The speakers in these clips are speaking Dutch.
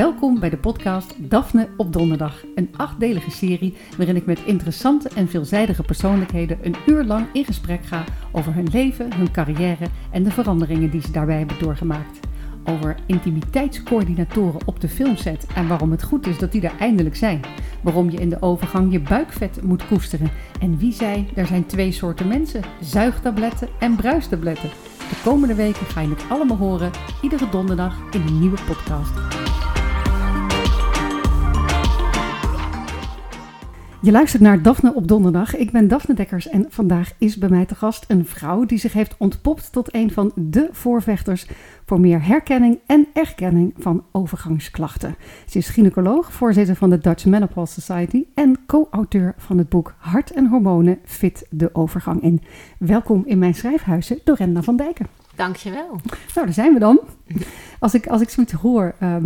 Welkom bij de podcast Daphne op Donderdag. Een achtdelige serie waarin ik met interessante en veelzijdige persoonlijkheden een uur lang in gesprek ga over hun leven, hun carrière en de veranderingen die ze daarbij hebben doorgemaakt. Over intimiteitscoördinatoren op de filmset en waarom het goed is dat die er eindelijk zijn. Waarom je in de overgang je buikvet moet koesteren. En wie zei, er zijn twee soorten mensen: zuigtabletten en bruistabletten. De komende weken ga je het allemaal horen, iedere donderdag in een nieuwe podcast. Je luistert naar Daphne op donderdag. Ik ben Daphne Dekkers en vandaag is bij mij te gast een vrouw die zich heeft ontpopt tot een van de voorvechters voor meer herkenning en erkenning van overgangsklachten. Ze is gynaecoloog, voorzitter van de Dutch Menopause Society en co-auteur van het boek Hart en Hormonen Fit de Overgang in. Welkom in mijn schrijfhuizen, Dorenda van Dijken. Dankjewel. Nou, daar zijn we dan. Als ik, als ik zoiets hoor, eh,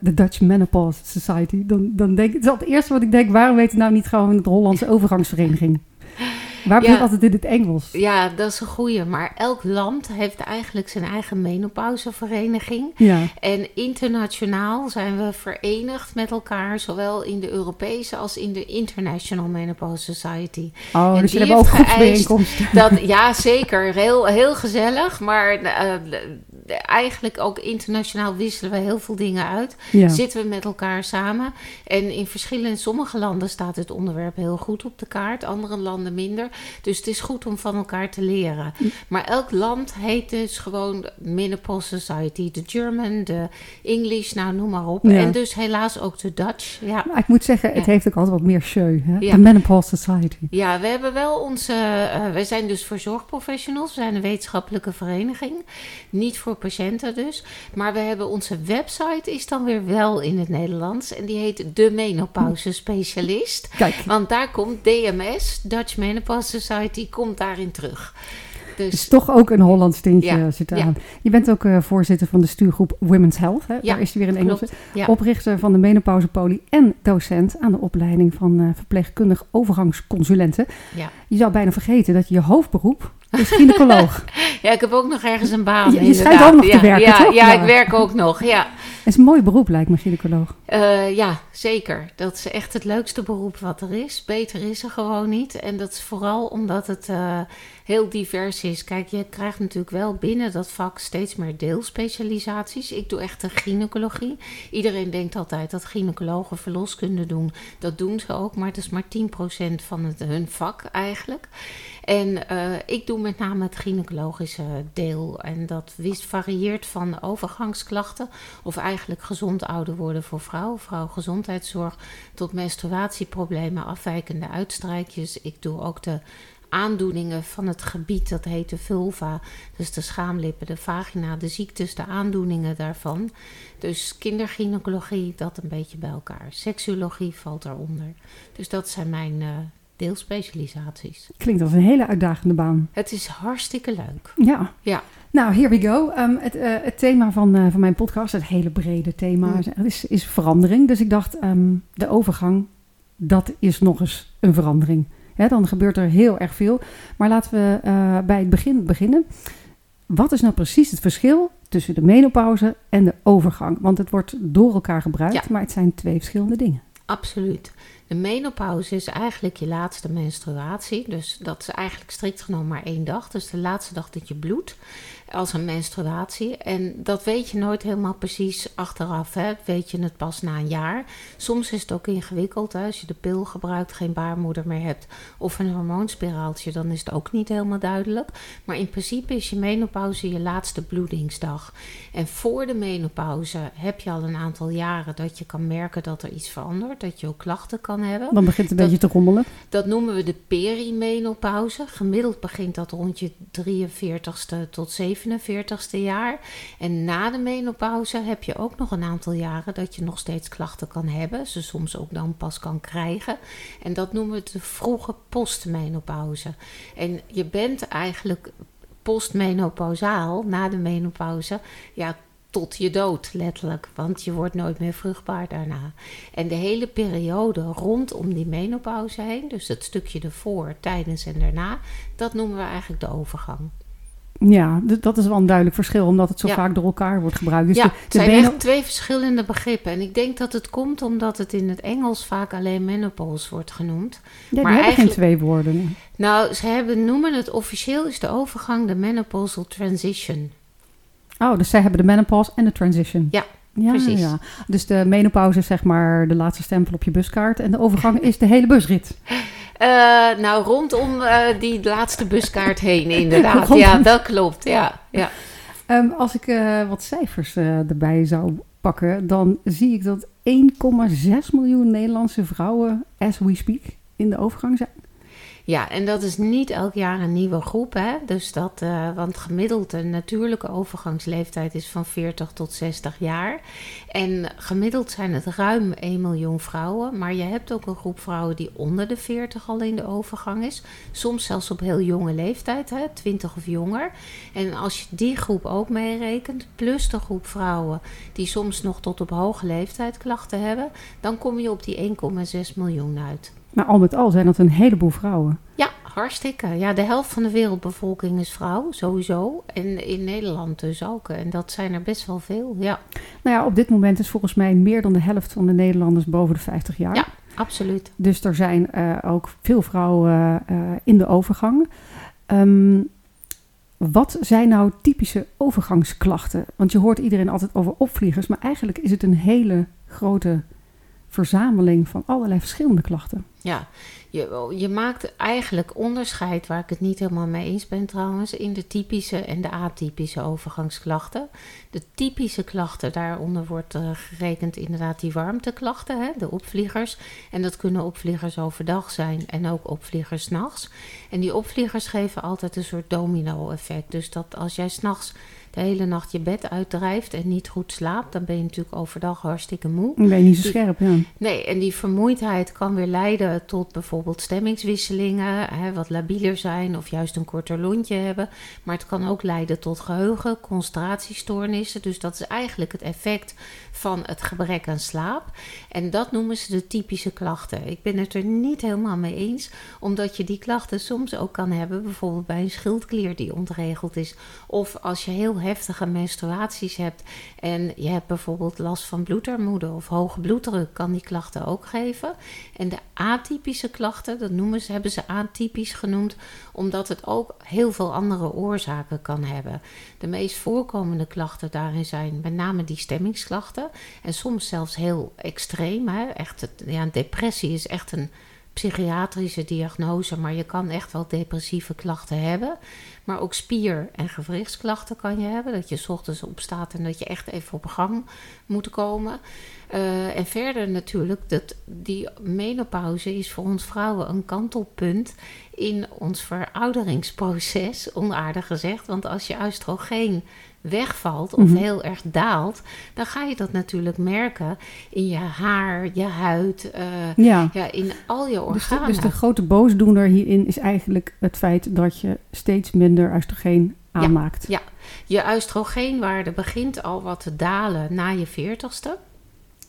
de Dutch Menopause Society, dan, dan denk ik, het is al het eerste wat ik denk, waarom weet het nou niet gewoon de Hollandse overgangsvereniging? Waar je altijd in het Engels? Ja, dat is een goeie. Maar elk land heeft eigenlijk zijn eigen menopauzevereniging. Ja. En internationaal zijn we verenigd met elkaar, zowel in de Europese als in de International Menopause Society. Oh, En dus die hebben ook groepsbijeenkomsten. Dat, ja, zeker. Heel, heel gezellig. Maar eh, eigenlijk ook internationaal wisselen we heel veel dingen uit. Ja. Zitten we met elkaar samen. En in verschillende, sommige landen staat het onderwerp heel goed op de kaart. Andere landen minder. Dus het is goed om van elkaar te leren. Maar elk land heet dus gewoon Menopause Society. De German, de English, nou noem maar op. Ja. En dus helaas ook de Dutch. Ja. Maar ik moet zeggen, het Ja. heeft ook altijd wat meer show. Hè? Ja. De Menopause Society. Ja, we hebben wel onze. eh wij zijn dus voor zorgprofessionals. We zijn een wetenschappelijke vereniging. Niet voor patiënten dus. Maar we hebben onze website, is dan weer wel in het Nederlands. En die heet De Menopauze Specialist. Kijk, Want daar komt DMS, Dutch Menopause Society, komt daarin terug. Dus toch ook een Hollands tintje Ja, zit ja. aan. Je bent ook eh, voorzitter van de stuurgroep Women's Health. Hè? Daar is hij weer in Engels. Ja. Oprichter van de menopauzepolie en docent aan de opleiding van eh, verpleegkundig overgangsconsulenten. Ja. Je zou bijna vergeten dat je hoofdberoep is gynaecoloog. ja, ik heb ook nog ergens een baan. Je- je schijnt ook nog te ja, werken, ja, toch? Ja, Ja. ik werk ook nog. Ja. Het is een mooi beroep lijkt me, gynaecoloog. Eh, ja, zeker. Dat is echt het leukste beroep wat er is. Beter is er gewoon niet. En dat is vooral omdat het eh, heel divers is. Kijk, je krijgt natuurlijk wel binnen dat vak steeds meer deelspecialisaties. Ik doe echt de gynaecologie. Iedereen denkt altijd dat gynaecologen verloskunde doen. Dat doen ze ook, maar het is maar 10% van het, hun vak eigenlijk. En eh, ik doe met name het gynaecologische deel. En dat varieert van overgangsklachten, of eigenlijk gezond ouder worden voor vrouwen, vrouwgezondheidszorg, tot menstruatieproblemen, afwijkende uitstrijkjes. Ik doe ook de aandoeningen van het gebied, dat heet de vulva. Dus de schaamlippen, de vagina, de ziektes, de aandoeningen daarvan. Dus kindergynaecologie, dat een beetje bij elkaar. Seksuologie valt daaronder. Dus dat zijn mijn eh, deelspecialisaties. Klinkt als een hele uitdagende baan. Het is hartstikke leuk. Ja. Ja. Nou, here we go. Ehm, het, eh, het thema van, eh, van mijn podcast, het hele brede thema, Mm. is, is verandering. Dus ik dacht, ehm, de overgang, dat is nog eens een verandering. Hè, dan gebeurt er heel erg veel. Maar laten we eh, bij het begin beginnen. Wat is nou precies het verschil tussen de menopauze en de overgang? Want het wordt door elkaar gebruikt, Ja. maar het zijn twee verschillende dingen. Absoluut. De menopauze is eigenlijk je laatste menstruatie. Dus dat is eigenlijk strikt genomen maar één dag. Dus de laatste dag dat je bloedt als een menstruatie. En dat weet je nooit helemaal precies achteraf. Hè? Weet je het pas na een jaar. Soms is het ook ingewikkeld. Hè? Als je de pil gebruikt, geen baarmoeder meer hebt. Of een hormoonspiraaltje, dan is het ook niet helemaal duidelijk. Maar in principe is je menopauze je laatste bloedingsdag. En voor de menopauze heb je al een aantal jaren dat je kan merken dat er iets verandert. Dat je ook klachten kan hebben. Dan begint het een Dat- beetje te rommelen. Dat noemen we de perimenopauze. Gemiddeld begint dat rond je 43ste tot 47ste jaar. En na de menopauze heb je ook nog een aantal jaren dat je nog steeds klachten kan hebben. Ze soms ook dan pas kan krijgen. En dat noemen we de vroege postmenopauze. En je bent eigenlijk postmenopausaal na de menopauze. Ja, tot je dood, letterlijk. Want je wordt nooit meer vruchtbaar daarna. En de hele periode rondom die menopauze heen, dus het stukje ervoor, tijdens en daarna, dat noemen we eigenlijk de overgang. Ja, dat is wel een duidelijk verschil, omdat het zo Ja. vaak door elkaar wordt gebruikt. Dus ja, de, het zijn echt twee verschillende begrippen. En ik denk dat het komt omdat het in het Engels vaak alleen menopause wordt genoemd. Ja, maar hebben geen eigenlijk- twee woorden. Nou, ze hebben, noemen het officieel is de overgang de menopausal transition. Oh, dus zij hebben de menopause en de transition. Ja, ja precies. Ja. Dus de menopauze is zeg maar de laatste stempel op je buskaart. En de overgang is de hele busrit. Eh, nou, rondom eh, die laatste buskaart heen, inderdaad. Rondom- Ja, dat klopt. Ja, ja. Ehm, als ik eh, wat cijfers erbij zou pakken, dan zie ik dat 1,6 miljoen Nederlandse vrouwen, as we speak, in de overgang zijn. Ja, en dat is niet elk jaar een nieuwe groep, hè? Dus dat, eh, want gemiddeld de natuurlijke overgangsleeftijd is van 40 tot 60 jaar. En gemiddeld zijn het ruim 1 miljoen vrouwen. Maar je hebt ook een groep vrouwen die onder de 40 al in de overgang is. Soms zelfs op heel jonge leeftijd, hè? 20 of jonger. En als je die groep ook meerekent, plus de groep vrouwen die soms nog tot op hoge leeftijd klachten hebben, dan kom je op die 1,6 miljoen uit. Maar al met al zijn dat een heleboel vrouwen. Ja, hartstikke. Ja, de helft van de wereldbevolking is vrouw, sowieso. En in Nederland dus ook. En dat zijn er best wel veel. Ja, Nou ja, op dit moment is volgens mij meer dan de helft van de Nederlanders boven de 50 jaar. Ja. absoluut. Dus er zijn eh, ook veel vrouwen eh, in de overgang. Ehm, wat zijn nou typische overgangsklachten? Want je hoort iedereen altijd over opvliegers, maar eigenlijk is het een hele grote verzameling van allerlei verschillende klachten. Ja, je, je maakt eigenlijk onderscheid, waar ik het niet helemaal mee eens ben trouwens, in de typische en de atypische overgangsklachten. De typische klachten, daaronder wordt eh, gerekend inderdaad die warmteklachten, hè, de opvliegers. En dat kunnen opvliegers overdag zijn en ook opvliegers 's nachts. En die opvliegers geven altijd een soort domino-effect. Dus dat als jij s'nachts de hele nacht je bed uitdrijft en niet goed slaapt, dan ben je natuurlijk overdag hartstikke moe. Dan ben je niet zo scherp, ja. Nee, en die vermoeidheid kan weer leiden tot bijvoorbeeld stemmingswisselingen, hè, wat labieler zijn of juist een korter lontje hebben. Maar het kan ook leiden tot geheugen, concentratiestoornissen. Dus dat is eigenlijk het effect van het gebrek aan slaap. En dat noemen ze de typische klachten. Ik ben het er niet helemaal mee eens, omdat je die klachten soms ook kan hebben, bijvoorbeeld bij een schildklier die ontregeld is. Of als je heel heftige menstruaties hebt en je hebt bijvoorbeeld last van bloedarmoede of hoge bloeddruk, kan die klachten ook geven. En de atypische klachten, dat noemen ze, hebben ze atypisch genoemd, omdat het ook heel veel andere oorzaken kan hebben. De meest voorkomende klachten daarin zijn met name die stemmingsklachten. En soms zelfs heel extreem. Hè? Echt, ja, een depressie is echt een psychiatrische diagnose, maar je kan echt wel depressieve klachten hebben. Maar ook spier- en gewrichtsklachten kan je hebben. Dat je 's ochtends opstaat en dat je echt even op gang moet komen. Eh, en verder natuurlijk, dat die menopauze is voor ons vrouwen een kantelpunt in ons verouderingsproces, onaardig gezegd. Want als je oestrogeen wegvalt of Mhm. heel erg daalt, dan ga je dat natuurlijk merken in je haar, je huid, eh, Ja, ja, in al je dus de, organen. dus de grote boosdoener hierin is eigenlijk het feit dat je steeds minder oestrogeen aanmaakt. ja. Je oestrogeenwaarde begint al wat te dalen na je veertigste.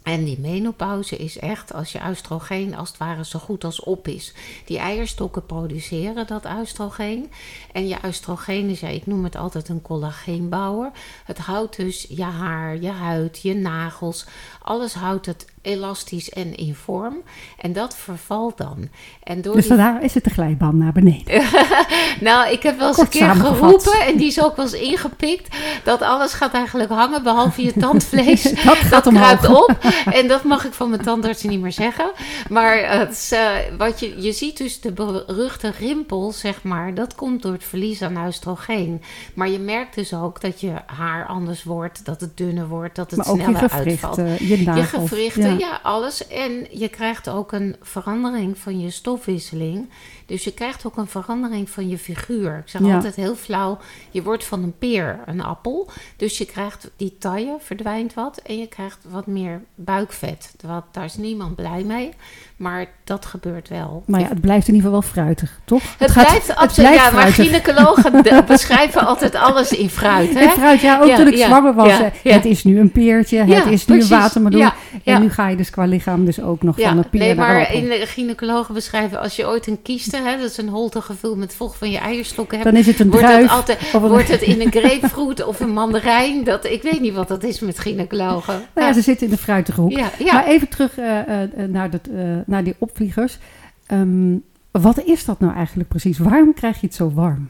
En die menopauze is echt als je oestrogeen als het ware zo goed als op is. Die eierstokken produceren dat oestrogeen. En je oestrogeen is, ja, ik noem het altijd een collageenbouwer. Het houdt dus je haar, je huid, je nagels. Alles houdt het elastisch en in vorm. En dat vervalt dan. En door Dus die daarna is het de glijbaan naar beneden. nou, ik heb wel eens Kort een keer geroepen en die is ook wel eens ingepikt. Dat alles gaat eigenlijk hangen behalve je tandvlees. Dat gaat kruipt op. En dat mag ik van mijn tandarts niet meer zeggen. Maar het is, eh, wat je, je ziet dus de beruchte rimpel, zeg maar. Dat komt door het verlies aan oestrogeen. Maar je merkt dus ook dat je haar anders wordt. Dat het dunner wordt. Dat het Maar sneller uitvalt. je Je gewrichten, ja. ja. alles. En je krijgt ook een verandering van je stofwisseling. Dus je krijgt ook een verandering van je figuur. Ik zeg Ja. altijd heel flauw, je wordt van een peer een appel. Dus je krijgt die taille, verdwijnt wat. En je krijgt wat meer buikvet. Wat, daar is niemand blij mee. Maar dat gebeurt wel. Maar ja, het blijft in ieder geval wel fruitig, toch? Het, gaat- blijft absoluut. Ja, maar gynaecologen beschrijven altijd alles in fruit. Hè? En fruit, ja, ook Ja, toen ik ja, zwanger was. ja. Het is nu een peertje, het is nu precies. een watermeloen. En nu ga je dus qua lichaam dus ook nog van een pier nee, maar in de gynaecologen beschrijven... als je ooit een kieste, hè, dat is een holte gevuld met vocht van je eierstokken hebt... Dan is het een wordt druif. het, altijd, een- wordt het in een grapefruit of een mandarijn. Dat, ik weet niet wat dat is met gynaecologen. Nou ja, ze zitten in de fruitige hoek. ja, ja. Maar even terug eh, eh, eh, naar, dat, naar die opvliegers. Ehm, wat is dat nou eigenlijk precies? Waarom krijg je het zo warm?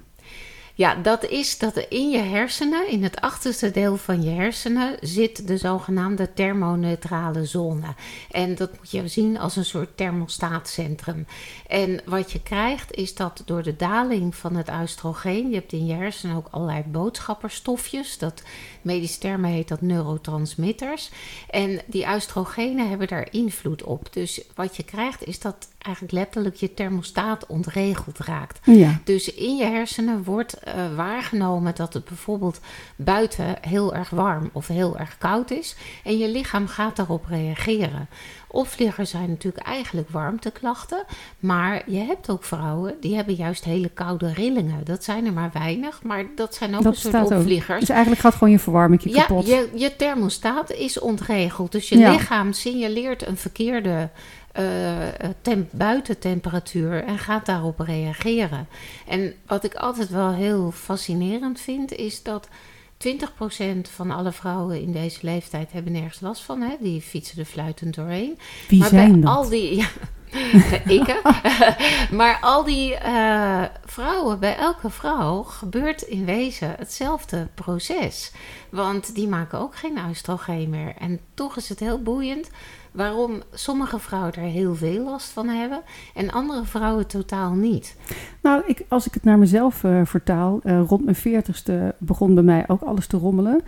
Ja, dat is dat in je hersenen, in het achterste deel van je hersenen, zit de zogenaamde thermoneutrale zone. En dat moet je zien als een soort thermostaatcentrum. En wat je krijgt is dat door de daling van het oestrogeen, je hebt in je hersenen ook allerlei boodschapperstofjes, dat medisch termen heet dat neurotransmitters. En die oestrogenen hebben daar invloed op. Dus wat je krijgt is dat eigenlijk letterlijk je thermostaat ontregeld raakt. Ja, Dus in je hersenen wordt eh, waargenomen dat het bijvoorbeeld buiten heel erg warm of heel erg koud is. En je lichaam gaat daarop reageren. Opvliegers zijn natuurlijk eigenlijk warmteklachten. Maar je hebt ook vrouwen die hebben juist hele koude rillingen. Dat zijn er maar weinig, maar dat zijn ook dat een soort staat ook. opvliegers. Dus eigenlijk gaat gewoon je verwarming Ja, kapot. je, je thermostaat is ontregeld. Dus je Ja. lichaam signaleert een verkeerde eh, eh, temp- buitentemperatuur en gaat daarop reageren. En wat ik altijd wel heel fascinerend vind, is dat 20% van alle vrouwen in deze leeftijd hebben nergens last van. Hè? Die fietsen er fluitend doorheen. Wie maar zijn bij dat? al die. Ja, ik, maar al die eh, vrouwen, bij elke vrouw gebeurt in wezen hetzelfde proces. Want die maken ook geen oestrogeen meer. En toch is het heel boeiend waarom sommige vrouwen er heel veel last van hebben en andere vrouwen totaal niet. Nou, ik, als ik het naar mezelf eh, vertaal, eh, rond mijn veertigste begon bij mij ook alles te rommelen.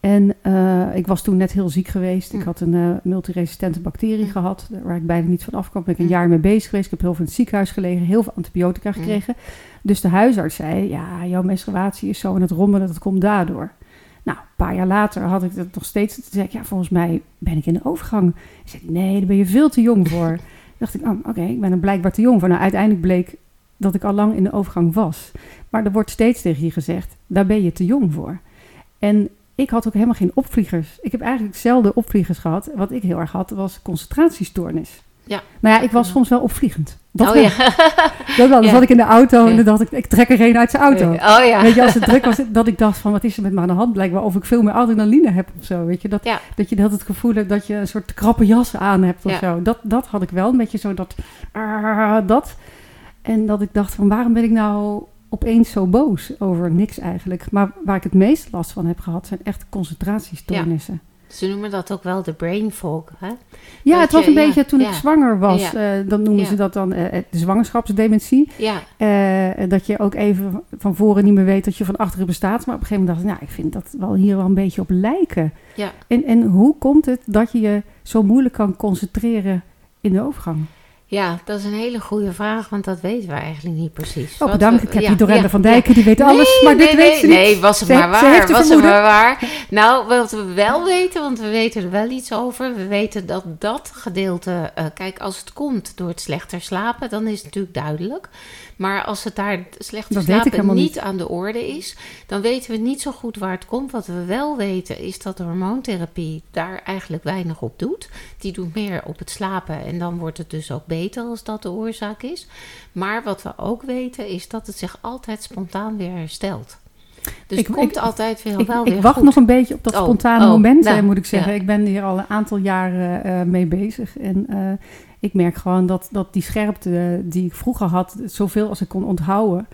En eh, ik was toen net heel ziek geweest. Ik Mm. had een multiresistente bacterie Mm. gehad, waar ik bijna niet van afkwam. Ben ik een Mm. jaar mee bezig geweest. Ik heb heel veel in het ziekenhuis gelegen, heel veel antibiotica gekregen. Dus de huisarts zei, ja, jouw menstruatie is zo aan het rommelen, dat komt daardoor. Nou, een paar jaar later had ik dat nog steeds. Toen zei ik, ja, volgens mij ben ik in de overgang. Hij zei, nee, daar ben je veel te jong voor. Toen dacht ik, oh, oké, ik ben er blijkbaar te jong voor. Nou, uiteindelijk bleek dat ik al lang in de overgang was. Maar er wordt steeds tegen je gezegd, daar ben je te jong voor. En ik had ook helemaal geen opvliegers. Ik heb eigenlijk zelden opvliegers gehad. Wat ik heel erg had, was concentratiestoornis. Ja. Nou ja, ik was soms wel opvliegend. Dat oh wel. ja. Dat wel. Dan Ja. zat ik in de auto en dan dacht ik, ik trek er een uit zijn auto. Oh ja. Weet je, als het druk was, dat ik dacht van, wat is er met me aan de hand? Blijkbaar of ik veel meer adrenaline heb of zo. Weet je, dat, dat je dat het gevoel hebt dat je een soort krappe jas aan hebt of zo. Dat, dat had ik wel, een beetje zo dat, ah, dat. En dat ik dacht van, waarom ben ik nou opeens zo boos over niks eigenlijk? Maar waar ik het meest last van heb gehad, zijn echt concentratiestoornissen. Ze noemen dat ook wel de brain fog. Hè? Ja, Dat het was je- een ja, beetje toen ik zwanger was. Ja. eh, dan noemen ze dat dan eh, de zwangerschapsdementie. Ja, Eh, dat je ook even van voren niet meer weet dat je van achteren bestaat. Maar op een gegeven moment dacht ik, nou, ik vind dat wel hier wel een beetje op lijken. ja. En, en hoe komt het dat je je zo moeilijk kan concentreren in de overgang? Ja, dat is een hele goede vraag, want dat weten we eigenlijk niet precies. Oh, bedankt. Ik heb ja, hier Dorenda ja, van. Dijken, die weet alles. Maar dit nee, weet ze niet. Nee, was het Ze- maar ze waar. heeft een was het maar waar. Nou, wat we wel weten, want we weten er wel iets over. We weten dat dat gedeelte... eh, kijk, als het komt door het slechter slapen, dan is het natuurlijk duidelijk. Maar als het daar ik slapen niet. aan de orde is... dan weten we niet zo goed waar het komt. Wat we wel weten is dat de hormoontherapie daar eigenlijk weinig op doet. Die doet meer op het slapen en dan wordt het dus ook beter als dat de oorzaak is. Maar wat we ook weten is dat het zich altijd spontaan weer herstelt. Dus Ik- het komt ik- altijd weer Ik, wel ik weer wacht goed. nog een beetje op dat Oh, spontane oh, moment, nou, moet ik zeggen. ja. Ik ben hier al een aantal jaren eh, mee bezig. En eh, ik merk gewoon dat, dat die scherpte eh, die ik vroeger had, zoveel als ik kon onthouden.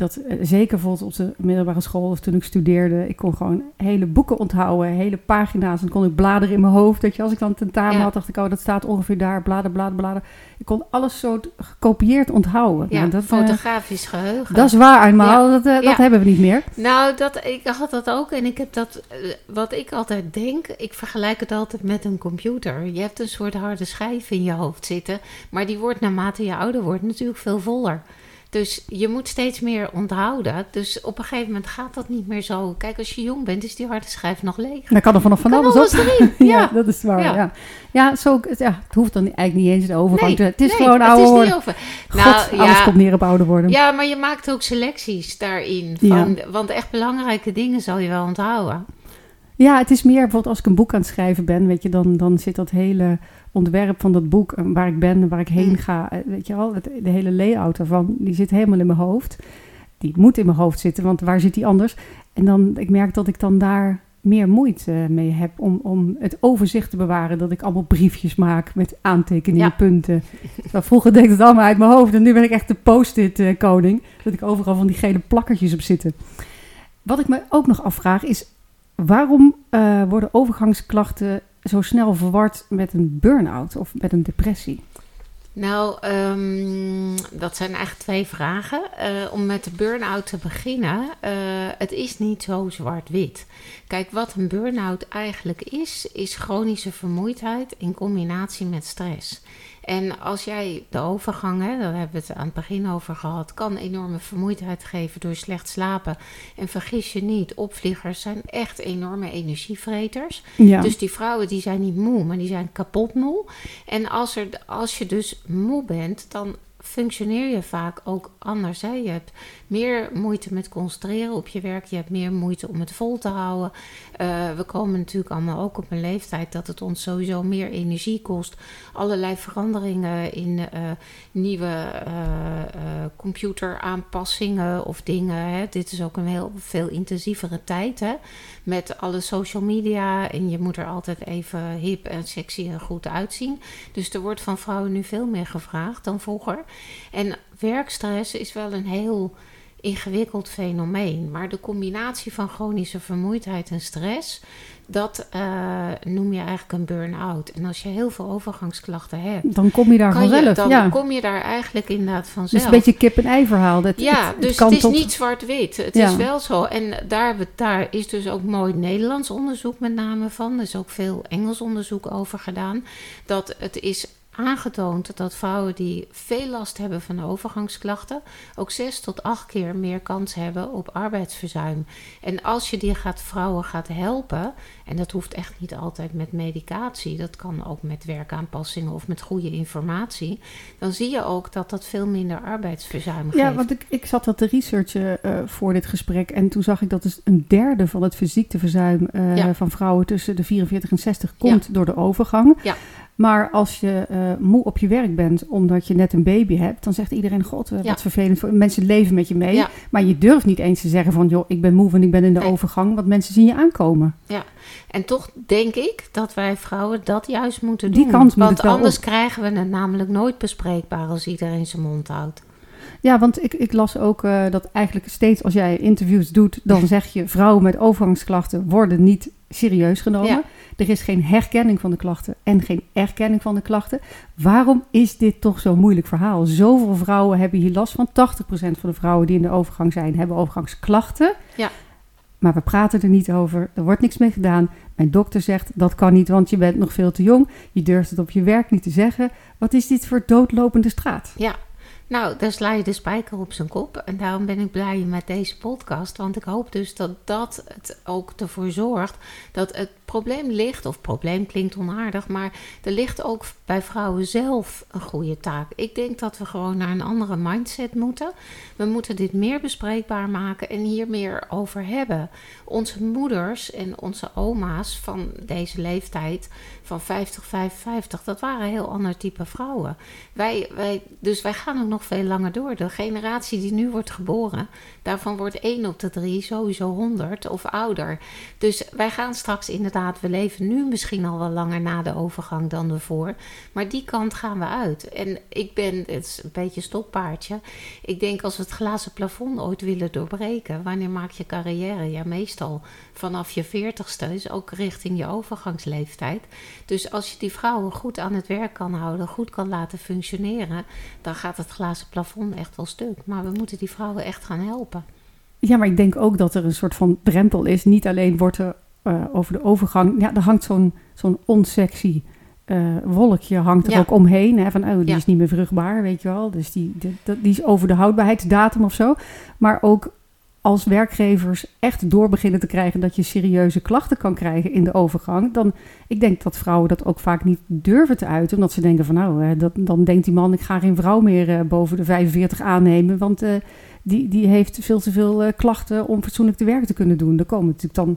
Dat eh, zeker bijvoorbeeld op de middelbare school of toen ik studeerde, ik kon gewoon hele boeken onthouden, hele pagina's. En dan kon ik bladeren in mijn hoofd. Dat je, als ik dan tentamen Ja. had, dacht ik, oh, dat staat ongeveer daar, blader, blader, blader. Ik kon alles zo gekopieerd onthouden. Ja, Nou, dat, eh, fotografisch geheugen. dat is waar, eenmaal. Dat, eh, dat hebben we niet meer. Nou, dat, ik had dat ook en ik heb dat, wat ik altijd denk, ik vergelijk het altijd met een computer. Je hebt een soort harde schijf in je hoofd zitten, maar die wordt naarmate je ouder wordt natuurlijk veel voller. Dus je moet steeds meer onthouden. Dus op een gegeven moment gaat dat niet meer zo. Kijk, als je jong bent, is die harde schijf nog leeg. Dan kan er vanaf van alles alles op. erin, ja. ja. dat is waar. Ja, Ja. ja. zo, ja, het hoeft dan eigenlijk niet eens de overgang Nee, te Het is nee, gewoon het ouder is worden. niet over. God, Nou, alles komt neer op ouder worden. Ja, maar je maakt ook selecties daarin. Van, Want echt belangrijke dingen zal je wel onthouden. Ja, het is meer bijvoorbeeld als ik een boek aan het schrijven ben, weet je, dan, dan zit dat hele ontwerp van dat boek, eh, waar ik ben, waar ik heen Mm. ga, eh, weet je wel, het, de hele layout ervan, die zit helemaal in mijn hoofd. Die moet in mijn hoofd zitten, want waar zit die anders? En dan, ik merk dat ik dan daar meer moeite mee heb om, om het overzicht te bewaren. Dat ik allemaal briefjes maak met aantekeningen, Ja. punten. Terwijl vroeger deed ik het allemaal uit mijn hoofd. En nu ben ik echt de post-it eh, koning. Dat ik overal van die gele plakkertjes op zitten. Wat ik me ook nog afvraag is... waarom eh, worden overgangsklachten zo snel verward met een burn-out of met een depressie? Nou, ehm, dat zijn eigenlijk twee vragen. Eh, om met de burn-out te beginnen, eh, het is niet zo zwart-wit. Kijk, wat een burn-out eigenlijk is, is chronische vermoeidheid in combinatie met stress. En als jij de overgang, hè, daar hebben we het aan het begin over gehad, kan enorme vermoeidheid geven door slecht slapen. En vergis je niet, opvliegers zijn echt enorme energievreters. Ja, Dus die vrouwen die zijn niet moe, maar die zijn kapot moe. En als, er, als je dus moe bent, dan functioneer je vaak ook anders. Hè? Je hebt meer moeite met concentreren op je werk. Je hebt meer moeite om het vol te houden. Eh, we komen natuurlijk allemaal ook op een leeftijd dat het ons sowieso meer energie kost. Allerlei veranderingen in eh, nieuwe eh, computeraanpassingen of dingen. Hè? Dit is ook een heel veel intensievere tijd. Hè? met alle social media. En je moet er altijd even hip en sexy en goed uitzien. Dus er wordt van vrouwen nu veel meer gevraagd dan vroeger. En werkstress is wel een heel ingewikkeld fenomeen. Maar de combinatie van chronische vermoeidheid en stress, dat eh, noem je eigenlijk een burn-out. En als je heel veel overgangsklachten hebt, dan kom je daar je, vanzelf. dan ja. kom je daar eigenlijk inderdaad Dus vanzelf. een beetje kip-en-ei verhaal. Dat, Ja, het, het dus het is tot- niet zwart-wit. Het Ja. is wel zo. En daar, daar is dus ook mooi Nederlands onderzoek met name van. Er is ook veel Engels onderzoek over gedaan. Dat het is aangetoond dat vrouwen die veel last hebben van overgangsklachten... ook zes tot acht keer meer kans hebben op arbeidsverzuim. En als je die gaat, vrouwen gaat helpen... en dat hoeft echt niet altijd met medicatie... dat kan ook met werkaanpassingen of met goede informatie... dan zie je ook dat dat veel minder arbeidsverzuim geeft. Ja, want ik, ik zat dat te researchen eh, voor dit gesprek. En toen zag ik dat dus een derde van het ziekteverzuim eh, Ja. van vrouwen tussen de 44 en 60 komt door de overgang. Ja. Maar als je eh, moe op je werk bent omdat je net een baby hebt, dan zegt iedereen: God, eh, Ja. wat vervelend. Voor... Mensen leven met je mee. Ja. Maar je durft niet eens te zeggen: van joh, ik ben moe, want ik ben in de Nee. overgang. Want mensen zien je aankomen. En toch denk ik dat wij vrouwen dat juist moeten Die doen. kans moet Want het wel anders op. krijgen we het namelijk nooit bespreekbaar als iedereen zijn mond houdt. Ja, want ik, ik las ook eh, dat eigenlijk steeds als jij interviews doet, dan zeg je vrouwen met overgangsklachten worden niet serieus genomen. Ja. Er is geen herkenning van de klachten en geen erkenning van de klachten. Waarom is dit toch zo'n moeilijk verhaal? Zoveel vrouwen hebben hier last van. 80% van de vrouwen die in de overgang zijn, hebben overgangsklachten. Ja. Maar we praten er niet over. Er wordt niks mee gedaan. Mijn dokter zegt dat kan niet, want je bent nog veel te jong. Je durft het op je werk niet te zeggen. Wat is dit voor doodlopende straat? Ja, nou, daar sla je de spijker op zijn kop. En daarom ben ik blij met deze podcast. Want ik hoop dus dat dat het ook ervoor zorgt dat het probleem ligt. Of probleem klinkt onaardig, maar er ligt ook bij vrouwen zelf een goede taak. Ik denk dat we gewoon naar een andere mindset moeten. We moeten dit meer bespreekbaar maken en hier meer over hebben. Onze moeders en onze oma's van deze leeftijd, van 50, 55, dat waren heel ander type vrouwen. Wij, wij, dus wij gaan ook nog veel langer door. De generatie die nu wordt geboren, daarvan wordt 1 op de 3 sowieso 100 of ouder. Dus wij gaan straks inderdaad, we leven nu misschien al wel langer na de overgang dan ervoor. Maar die kant gaan we uit. En ik ben, het is een beetje stokpaardje. Ik denk als we het glazen plafond ooit willen doorbreken, wanneer maak je carrière? Ja, meestal vanaf je veertigste, dus ook richting je overgangsleeftijd. Dus als je die vrouwen goed aan het werk kan houden, goed kan laten functioneren, dan gaat het glazen plafond echt wel stuk. Maar we moeten die vrouwen echt gaan helpen. Ja, maar ik denk ook dat er een soort van drempel is. Niet alleen wordt er eh, over de overgang... Ja, er hangt zo'n zo'n onsexy eh, wolkje hangt er Ja. ook omheen. Hè, van, oh, die Ja. is niet meer vruchtbaar, weet je wel. Dus die, die, die is over de houdbaarheidsdatum of zo. Maar ook als werkgevers echt door beginnen te krijgen... dat je serieuze klachten kan krijgen in de overgang... dan, ik denk dat vrouwen dat ook vaak niet durven te uiten. Omdat ze denken van, nou, dat, dan denkt die man... ik ga geen vrouw meer eh, boven de 45 aannemen... want die, die heeft veel te veel klachten om fatsoenlijk te werk te kunnen doen. Er komen natuurlijk dan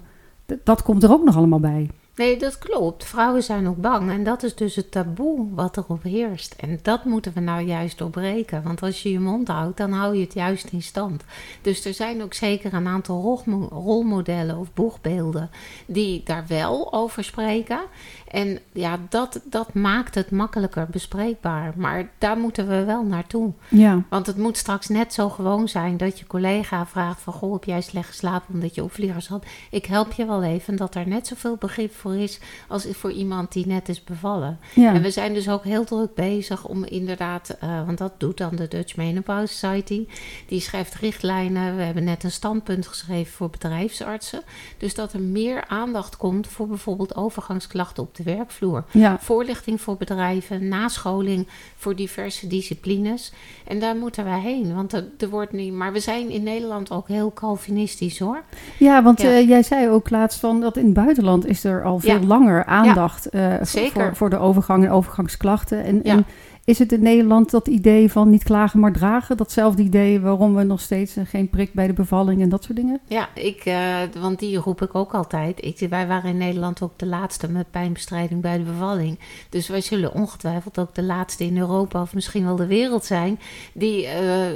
dat komt er ook nog allemaal bij. Nee, dat klopt. Vrouwen zijn ook bang. En dat is dus het taboe wat erop heerst. En dat moeten we nou juist doorbreken. Want als je je mond houdt, dan hou je het juist in stand. Dus er zijn ook zeker een aantal rolmodellen of boegbeelden die daar wel over spreken. En ja, dat, dat maakt het makkelijker bespreekbaar. Maar daar moeten we wel naartoe. Ja. Want het moet straks net zo gewoon zijn dat je collega vraagt van... Goh, heb jij slecht geslapen omdat je opvliegers had? Ik help je wel even. Dat daar net zoveel begrip voor is als voor iemand die net is bevallen. Ja. En we zijn dus ook heel druk bezig om inderdaad... Uh, want dat doet dan de Dutch Menopause Society. Die schrijft richtlijnen. We hebben net een standpunt geschreven voor bedrijfsartsen. Dus dat er meer aandacht komt voor bijvoorbeeld overgangsklachten op de werkvloer. Ja. Voorlichting voor bedrijven, nascholing voor diverse disciplines. En daar moeten wij heen, want er, er, wordt niet. Maar we zijn in Nederland ook heel Calvinistisch hoor. Ja, want ja. Uh, jij zei ook laatst van dat in het buitenland is er al veel Ja. langer aandacht uh, Zeker. voor, voor de overgang en overgangsklachten. En, en is het in Nederland dat idee van niet klagen maar dragen? Datzelfde idee waarom we nog steeds uh, geen prik bij de bevalling en dat soort dingen? Ja, ik, uh, want die roep ik ook altijd. Ik, wij waren in Nederland ook de laatste met pijnbestrijding bij de bevalling. Dus wij zullen ongetwijfeld ook de laatste in Europa of misschien wel de wereld zijn... die uh,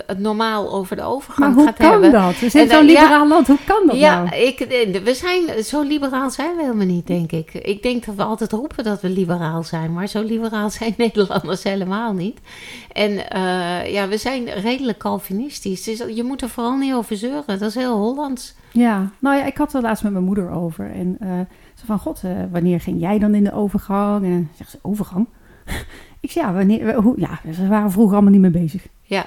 het normaal over de overgang maar hoe gaat kan hebben. dat? We zijn zo'n ja, liberaal land. Hoe kan dat Ja, nou? ik, we zijn, zo liberaal zijn we helemaal niet, denk ik. Ik denk dat we altijd roepen dat we liberaal zijn, maar zo liberaal zijn Nederlanders helemaal niet. En eh, ja, we zijn redelijk Calvinistisch. Dus je moet er vooral niet over zeuren. Dat is heel Hollands. Ja, nou ja, ik had het laatst met mijn moeder over. En eh, ze van, god, eh, wanneer ging jij dan in de overgang? En zegt ze, overgang? ik zei, ja, wanneer, hoe, ja, ze waren vroeger allemaal niet mee bezig. Ja.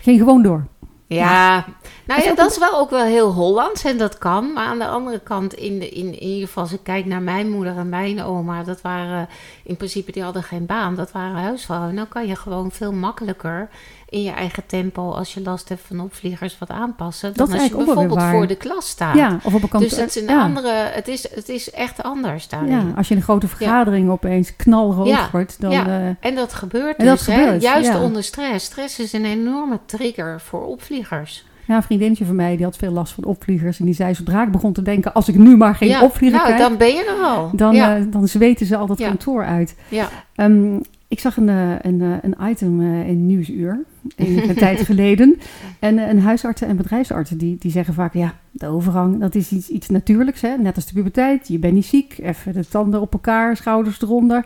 Ging gewoon door. Ja, nou ja, dat is wel ook wel heel Hollands en dat kan. Maar aan de andere kant, in, de, in, in ieder geval als ik kijk naar mijn moeder en mijn oma, dat waren in principe, die hadden geen baan, dat waren huisvrouwen. Nou kan je gewoon veel makkelijker in je eigen tempo, als je last hebt van opvliegers, wat aanpassen. Dan is als je bijvoorbeeld voor de klas staat. Ja, of op een kant. dus dat is een ja. andere, het is, het is echt anders daarin. Ja, als je in een grote vergadering opeens knalrood wordt, dan... ja. eh, En dat gebeurt En dat dus, hè? gebeurt, juist onder stress. Stress is een enorme trigger voor opvliegers. ja, een vriendinnetje van mij, die had veel last van opvliegers. En die zei, zodra ik begon te denken, als ik nu maar geen ja, opvlieger nou, krijg, dan ben je er al. dan, ja. eh, dan zweten ze al dat Ja. kantoor uit. ja. Ehm, ik zag een, eh, een, eh, een item eh, in Nieuwsuur, een tijd geleden. En, eh, en huisartsen en bedrijfsartsen die, die zeggen vaak... ja, de overgang, dat is iets, iets natuurlijks. Hè? Net als de puberteit, je bent niet ziek. Even de tanden op elkaar, schouders eronder.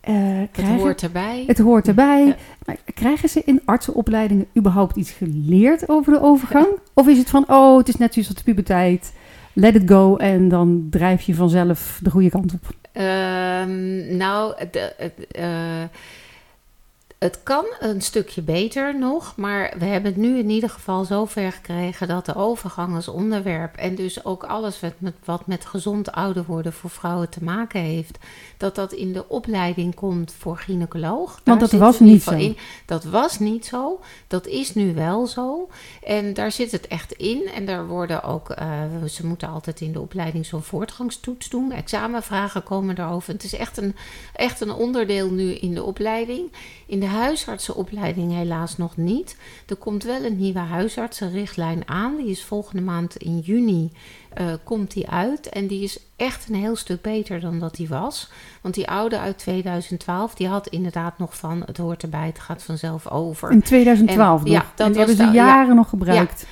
Het hoort erbij. het hoort erbij. Ja. Maar krijgen ze in artsenopleidingen überhaupt iets geleerd over de overgang? Of is het van, oh, het is net zoals de puberteit... Let it go en dan drijf je vanzelf de goede kant op. Ehm, nou, de, het, kan een stukje beter nog, maar we hebben het nu in ieder geval zover gekregen dat de overgang als onderwerp en dus ook alles wat met, wat met gezond ouder worden voor vrouwen te maken heeft, dat dat in de opleiding komt voor gynaecoloog. Daar dat was niet zo. In. Dat was niet zo. Dat is nu wel zo. En daar zit het echt in. En daar worden ook, eh, ze moeten altijd in de opleiding zo'n voortgangstoets doen. Examenvragen komen daarover. Het is echt een, echt een onderdeel nu in de opleiding. In de huisartsenopleiding helaas nog niet. Er komt wel een nieuwe huisartsenrichtlijn aan. Die is volgende maand in juni. eh, komt die uit en die is echt een heel stuk beter dan dat die was. Want die oude uit 2012, die had inderdaad nog van het hoort erbij, het gaat vanzelf over. In 2012 En- nog. ja, dat en hebben ze de- ja. jaren nog gebruikt.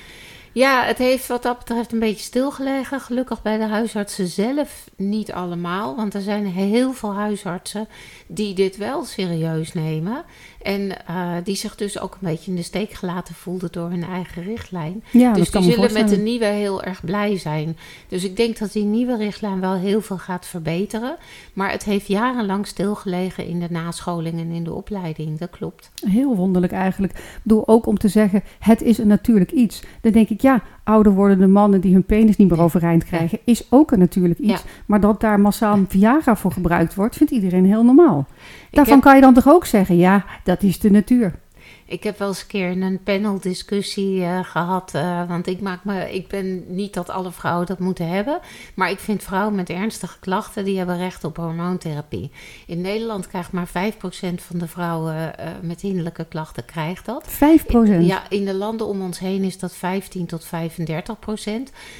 Ja, het heeft wat dat betreft een beetje stilgelegen. Gelukkig bij de huisartsen zelf niet allemaal. Want er zijn heel veel huisartsen die dit wel serieus nemen. En eh, die zich dus ook een beetje in de steek gelaten voelden door hun eigen richtlijn. Ja, dus die zullen met de nieuwe heel erg blij zijn. Dus ik denk dat die nieuwe richtlijn wel heel veel gaat verbeteren. Maar het heeft jarenlang stilgelegen in de nascholing en in de opleiding. Dat klopt. Heel wonderlijk eigenlijk. Ik bedoel, ook om te zeggen, het is een natuurlijk iets. Dan denk ik, ja, ouder wordende mannen die hun penis niet meer overeind krijgen, is ook een natuurlijk iets. Ja. Maar dat daar massaal Viagra voor gebruikt wordt, vindt iedereen heel normaal. Daarvan heb- kan je dan toch ook zeggen, ja, dat is de natuur. Ik heb wel eens een keer een paneldiscussie uh, gehad. Uh, want ik, maak me, ik ben niet dat alle vrouwen dat moeten hebben. Maar ik vind vrouwen met ernstige klachten... die hebben recht op hormoontherapie. In Nederland krijgt maar 5% van de vrouwen uh, met hinderlijke klachten krijgt dat. 5%? ja, in de landen om ons heen is dat 15 tot 35%.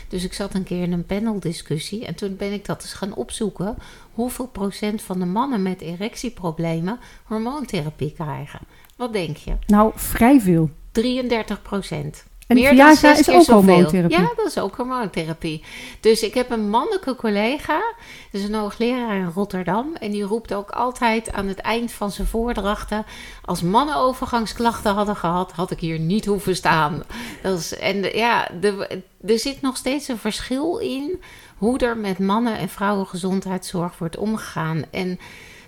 Dus ik zat een keer in een paneldiscussie... en toen ben ik dat eens gaan opzoeken... hoeveel procent van de mannen met erectieproblemen hormoontherapie krijgen. Wat denk je? Nou, vrij veel. 33 procent. En Meer dan zes is ook hormoontherapie. Ja, dat is ook hormoontherapie. Dus ik heb een mannelijke collega, dus een hoogleraar in Rotterdam. En die roept ook altijd aan het eind van zijn voordrachten... als mannen overgangsklachten hadden gehad, had ik hier niet hoeven staan. Dat is, en ja, de, er zit nog steeds een verschil in... hoe er met mannen- en vrouwengezondheidszorg wordt omgegaan. En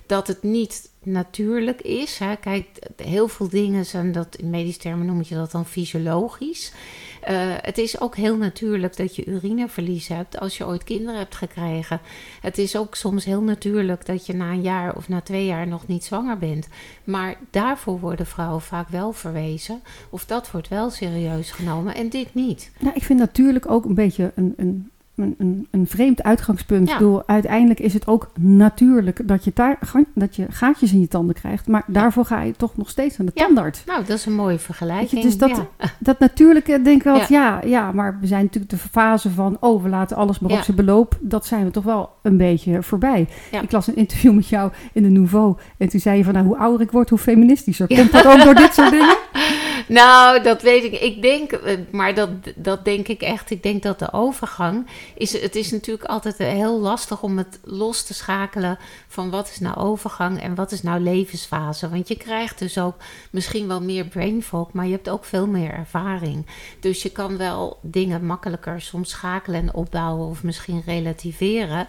dat het niet natuurlijk is. Hè. Kijk, heel veel dingen zijn dat, in medische termen noem je dat dan fysiologisch. Uh, het is ook heel natuurlijk dat je urineverlies hebt als je ooit kinderen hebt gekregen. Het is ook soms heel natuurlijk dat je na een jaar of na twee jaar nog niet zwanger bent. Maar daarvoor worden vrouwen vaak wel verwezen. Of dat wordt wel serieus genomen en dit niet. Nou, ik vind natuurlijk ook een beetje een, een een, een, een vreemd uitgangspunt. Ja. Door, uiteindelijk is het ook natuurlijk dat je, daar, dat je gaatjes in je tanden krijgt. Maar daarvoor ga je toch nog steeds aan de ja. tandarts. Nou, dat is een mooie vergelijking. Je, dus dat, dat natuurlijke denk ik wel, ja. ja. Ja, maar we zijn natuurlijk de fase van... oh, we laten alles maar op zijn beloop. Dat zijn we toch wel een beetje voorbij. Ik las een interview met jou in de Nouveau. En toen zei je van, nou, hoe ouder ik word, hoe feministischer. Komt dat ook door dit soort dingen? Nou, dat weet ik. Ik denk, eh, maar dat, dat denk ik echt. Ik denk dat de overgang is. Het is natuurlijk altijd heel lastig om het los te schakelen van wat is nou overgang en wat is nou levensfase. Want je krijgt dus ook misschien wel meer brain fog, maar je hebt ook veel meer ervaring. Dus je kan wel dingen makkelijker soms schakelen en opbouwen of misschien relativeren.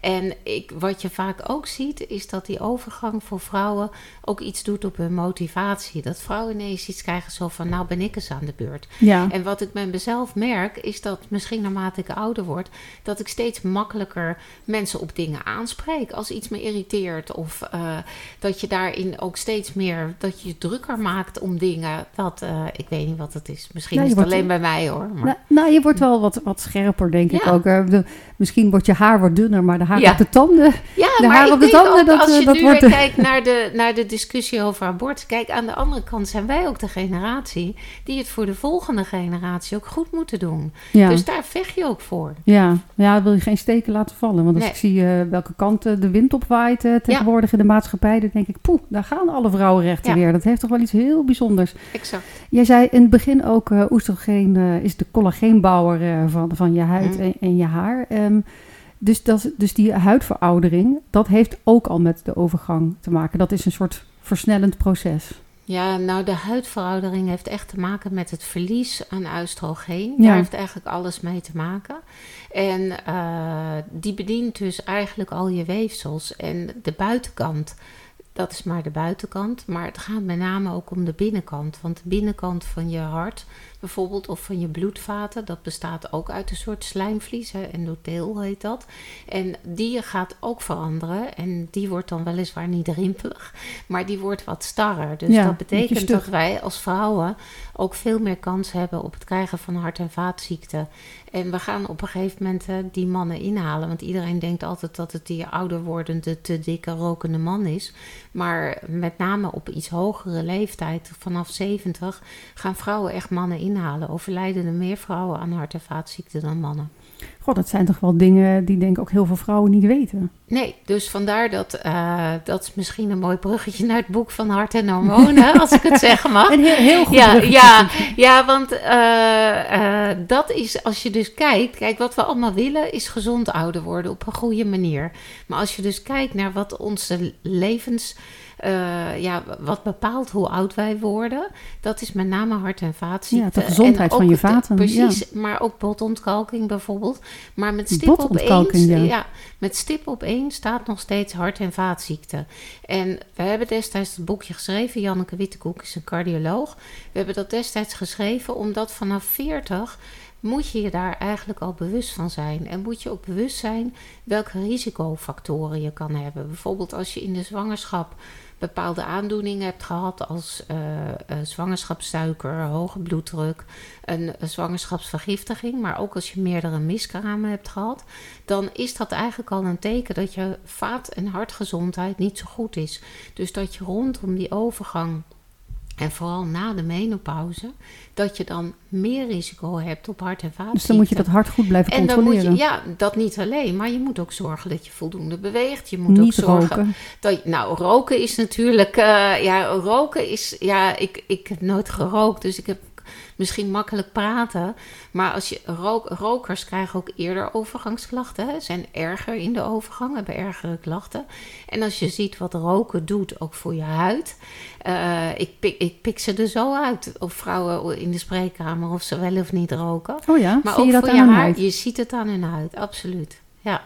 En ik, wat je vaak ook ziet, is dat die overgang voor vrouwen ook iets doet op hun motivatie. Dat vrouwen ineens iets krijgen zo van, nou ben ik eens aan de beurt. Ja. En wat ik met mezelf merk, is dat misschien naarmate ik ouder word, dat ik steeds makkelijker mensen op dingen aanspreek. Als iets me irriteert of uh, dat je daarin ook steeds meer, dat je je drukker maakt om dingen. Dat, uh, ik weet niet wat het is. Misschien nou, is het alleen bij mij hoor. Maar... Nou, nou, je wordt wel wat, wat scherper denk ik ook. De, misschien wordt je haar wat dunner, maar de haar ja. op de tanden. Ja, de maar haar op de tanden, dat, als je dat nu wordt... kijkt naar de, naar de discussie over abortus. Kijk, aan de andere kant zijn wij ook de generatie die het voor de volgende generatie ook goed moeten doen. Ja. Dus daar vecht je ook voor. Ja, ja wil je geen steken laten vallen. Want als ik zie uh, welke kant de wind opwaait uh, tegenwoordig in de maatschappij, dan denk ik, poeh, daar gaan alle vrouwenrechten weer. Dat heeft toch wel iets heel bijzonders. Exact. Jij zei in het begin ook, uh, oestrogeen is de collageenbouwer van, van je huid mm. en, en, je haar. Um, dus, dat, dus die huidveroudering, dat heeft ook al met de overgang te maken. Dat is een soort versnellend proces. Ja, nou de huidveroudering heeft echt te maken met het verlies aan oestrogeen. Ja. Daar heeft eigenlijk alles mee te maken. En uh, die bedient dus eigenlijk al je weefsels. En de buitenkant, dat is maar de buitenkant. Maar het gaat met name ook om de binnenkant. Want de binnenkant van je hart bijvoorbeeld, of van je bloedvaten. Dat bestaat ook uit een soort slijmvlies, hè, endoteel heet dat. En die gaat ook veranderen en die wordt dan weliswaar niet rimpelig, maar die wordt wat starrer. Dus dat betekent dat wij als vrouwen ook veel meer kans hebben op het krijgen van hart- en vaatziekten. En we gaan op een gegeven moment die mannen inhalen. Want iedereen denkt altijd dat het die ouder wordende, te dikke, rokende man is. Maar met name op iets hogere leeftijd, vanaf 70, gaan vrouwen echt mannen inhalen. Overlijden er meer vrouwen aan hart- en vaatziekten dan mannen. God, dat zijn toch wel dingen die denk ik ook heel veel vrouwen niet weten. Nee, dus vandaar dat, uh, dat is misschien een mooi bruggetje naar het boek van Hart en Hormonen, als ik het zeggen mag. Een heel, heel goed ja, ja, ja, want uh, uh, dat is, als je dus kijkt, kijk, wat we allemaal willen is gezond ouder worden op een goede manier. Maar als je dus kijkt naar wat onze levens uh, ja, wat bepaalt hoe oud wij worden, dat is met name hart- en vaatziekten. Ja, de gezondheid van je vaten. precies, maar ook botontkalking bijvoorbeeld. Maar met stip op één, ja. ja. met stip op één staat nog steeds hart- en vaatziekten. En we hebben destijds het boekje geschreven. Janneke Wittekoek is een cardioloog. We hebben dat destijds geschreven omdat vanaf 40 moet je je daar eigenlijk al bewust van zijn. En moet je ook bewust zijn welke risicofactoren je kan hebben. Bijvoorbeeld als je in de zwangerschap bepaalde aandoeningen hebt gehad, als uh, zwangerschapssuiker, hoge bloeddruk, een, een, zwangerschapsvergiftiging, maar ook als je meerdere miskramen hebt gehad, dan is dat eigenlijk al een teken dat je vaat- en hartgezondheid niet zo goed is. Dus dat je rondom die overgang en vooral na de menopauze, dat je dan meer risico hebt op hart- en vaatziekten. Dus dan moet je dat hart goed blijven en controleren. Dan moet je, ja, dat niet alleen, maar je moet ook zorgen dat je voldoende beweegt. Je moet niet ook zorgen roken. dat je, nou, roken is natuurlijk, uh, ja, roken is, ja, ik, ik heb nooit gerookt, dus ik heb misschien makkelijk praten. Maar als je rook, rokers krijgen ook eerder overgangsklachten. Hè? Zijn erger in de overgang, hebben ergere klachten. En als je ziet wat roken doet, ook voor je huid. Uh, ik, pik, ik pik ze er zo uit. Of vrouwen in de spreekkamer, of ze wel of niet roken. Oh ja, maar zie ook je dat voor aan je haar. huid? Je ziet het aan hun huid, absoluut. Ja.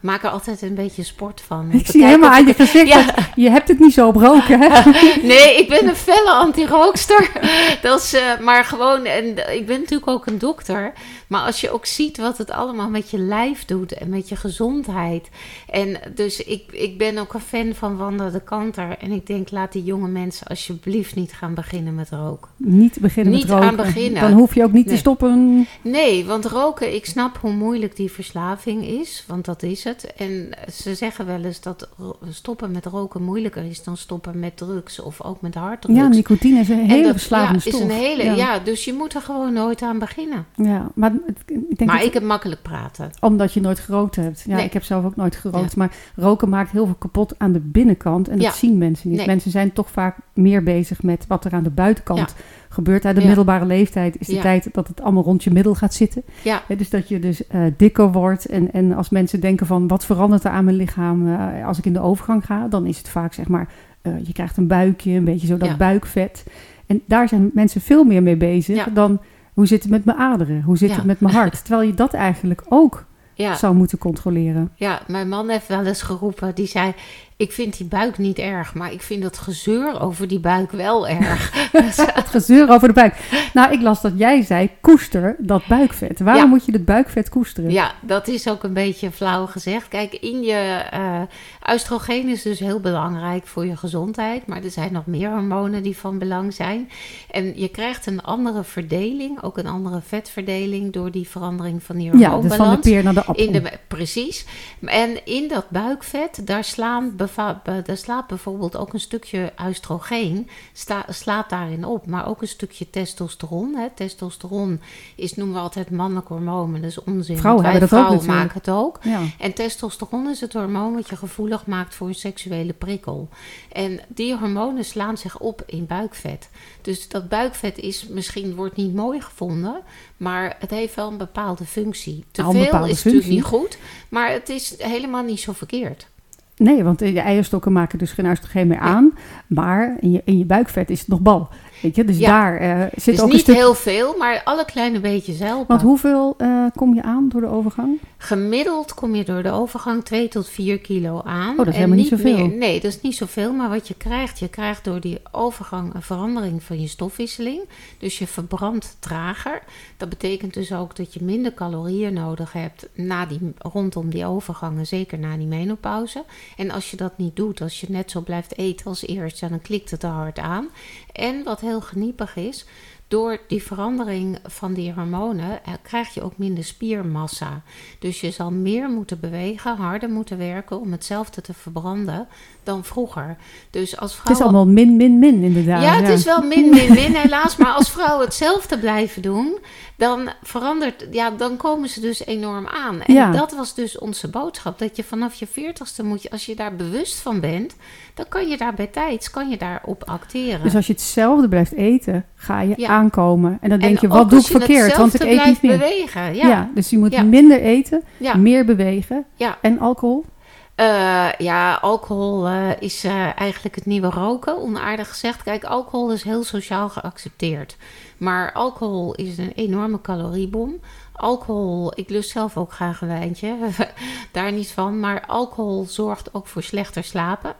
Maak er altijd een beetje sport van. Ik zie helemaal aan je gezicht Ja. dat je hebt het niet zo op roken, hè? Nee, ik ben een felle anti-rookster. Dat is, eh, maar gewoon, en ik ben natuurlijk ook een dokter. Maar als je ook ziet wat het allemaal met je lijf doet en met je gezondheid. En dus ik, ik ben ook een fan van Wanda de Kanter. En ik denk, laat die jonge mensen alsjeblieft niet gaan beginnen met roken. Niet beginnen Niet met roken. aan beginnen. Dan hoef je ook niet te stoppen. Nee, want roken, ik snap hoe moeilijk die verslaving is, want dat is het. En ze zeggen wel eens dat stoppen met roken moeilijker is dan stoppen met drugs of ook met harddrugs. Ja, nicotine is een En hele verslavende ja, stof. Is een hele, ja. ja. dus je moet er gewoon nooit aan beginnen. Ja, maar ik denk maar dat- ik heb makkelijk praten. omdat je nooit gerookt hebt. Ja, Nee. ik heb zelf ook nooit gerookt. Maar roken maakt heel veel kapot aan de binnenkant. En dat Ja. zien mensen niet. Nee. Mensen zijn toch vaak meer bezig met wat er aan de buitenkant gebeurt. Uit de Ja. middelbare leeftijd is de tijd dat het allemaal rond je middel gaat zitten. Ja, dus dat je dus eh, dikker wordt. En, en als mensen denken van wat verandert er aan mijn lichaam eh, als ik in de overgang ga. Dan is het vaak zeg maar, eh, je krijgt een buikje, een beetje zo dat buikvet. En daar zijn mensen veel meer mee bezig dan hoe zit het met mijn aderen? Hoe zit het met mijn hart? Terwijl je dat eigenlijk ook ja, zou moeten controleren. ja, mijn man heeft wel eens geroepen, die zei... Ik vind die buik niet erg, maar ik vind dat gezeur over die buik wel erg. Het gezeur over de buik. Nou, ik las dat jij zei, koester dat buikvet. Waarom Ja. moet je het buikvet koesteren? Ja, dat is ook een beetje flauw gezegd. Kijk, in je uh, oestrogeen is dus heel belangrijk voor je gezondheid, maar er zijn nog meer hormonen die van belang zijn. En je krijgt een andere verdeling, ook een andere vetverdeling door die verandering van die Ja, hormoonbalans. dus van de peer naar de appel. In de, precies. En in dat buikvet, daar, slaan, daar slaat bijvoorbeeld ook een stukje oestrogeen, sta, slaat daarin op. Maar ook een stukje testosteron. Hè. Testosteron is, noemen we altijd mannelijk hormoon, maar dat is onzin. Vrouwen wij hebben dat ook vrouwen natuurlijk. maken het ook. Ja. En testosteron is het hormoon wat je gevoelig maakt voor een seksuele prikkel. En die hormonen slaan zich op in buikvet. Dus dat buikvet is misschien wordt niet mooi gevonden, maar het heeft wel een bepaalde functie. Te Nou, veel is natuurlijk niet goed, maar het is helemaal niet zo verkeerd. Nee, want de eierstokken maken dus geen oestrogeen meer aan. Maar in je, in je buikvet is het nog bal. Weet je? Dus Ja. daar eh, zit Dus ook een niet stuk... heel veel, maar alle kleine beetjes helpen. Want hoeveel eh, kom je aan door de overgang? Gemiddeld kom je door de overgang 2 tot 4 kilo aan. Oh, dat is En helemaal niet zoveel. meer- nee, dat is niet zoveel. Maar wat je krijgt, je krijgt door die overgang een verandering van je stofwisseling. Dus je verbrandt trager. Dat betekent dus ook dat je minder calorieën nodig hebt na die, rondom die overgangen, zeker na die menopauze. En als je dat niet doet, als je net zo blijft eten als eerst, dan klikt het te hard aan. En wat heel geniepig is, door die verandering van die hormonen eh, krijg je ook minder spiermassa. Dus je zal meer moeten bewegen, harder moeten werken om hetzelfde te verbranden dan vroeger. Dus als Het vrouwen. is allemaal min, min, min inderdaad. ja, het is wel min, min, min helaas. Maar als vrouwen hetzelfde blijven doen, dan verandert, ja, dan komen ze dus enorm aan. En Ja. dat was dus onze boodschap. Dat je vanaf je veertigste moet je, als je daar bewust van bent, dan kan je daar bij tijds, kan je daarop acteren. Dus als je hetzelfde blijft eten, ga je Ja. aankomen. En dan denk En je, wat doe ik verkeerd? Want ik eet niet meer. bewegen. Ja. Ja, dus je moet minder eten, ja. meer bewegen Ja. en alcohol. Eh, ja, alcohol eh, is eh, eigenlijk het nieuwe roken, onaardig gezegd. Kijk, alcohol is heel sociaal geaccepteerd. Maar alcohol is een enorme caloriebom. Alcohol, ik lust zelf ook graag een wijntje, daar niet van. Maar alcohol zorgt ook voor slechter slapen.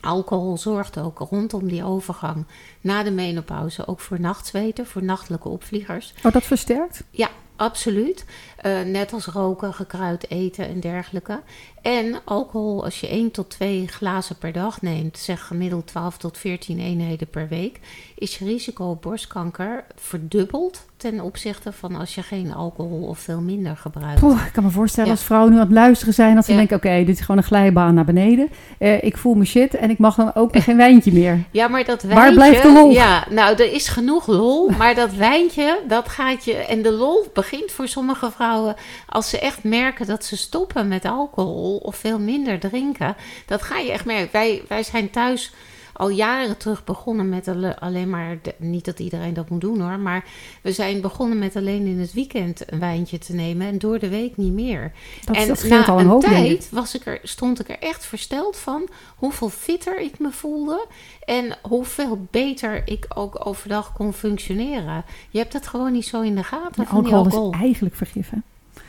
Alcohol zorgt ook rondom die overgang na de menopauze ook voor nachtzweten, voor nachtelijke opvliegers. Oh, dat versterkt? Ja, absoluut. Uh, net als roken, gekruid eten en dergelijke. En alcohol, als je 1 tot 2 glazen per dag neemt, zeg gemiddeld 12 tot 14 eenheden per week, is je risico op borstkanker verdubbeld ten opzichte van als je geen alcohol of veel minder gebruikt. Poeh, ik kan me voorstellen als vrouwen nu aan het luisteren zijn, dat ze denken: oké, dit is gewoon een glijbaan naar beneden. Uh, ik voel me shit en ik mag dan ook geen wijntje meer. Ja, maar dat wijntje. Waar blijft de lol? Ja, nou, er is genoeg lol, maar dat wijntje, dat gaat je. En de lol begint voor sommige vrouwen als ze echt merken dat ze stoppen met alcohol of veel minder drinken. Dat ga je echt merken. Wij, wij zijn thuis al jaren terug begonnen met alleen maar, niet dat iedereen dat moet doen hoor, maar we zijn begonnen met alleen in het weekend een wijntje te nemen en door de week niet meer. Dat, en dat na al een, een tijd was ik er, stond ik er echt versteld van hoeveel fitter ik me voelde en hoeveel beter ik ook overdag kon functioneren. Je hebt het gewoon niet zo in de gaten. van alcohol, alcohol is eigenlijk vergiffen.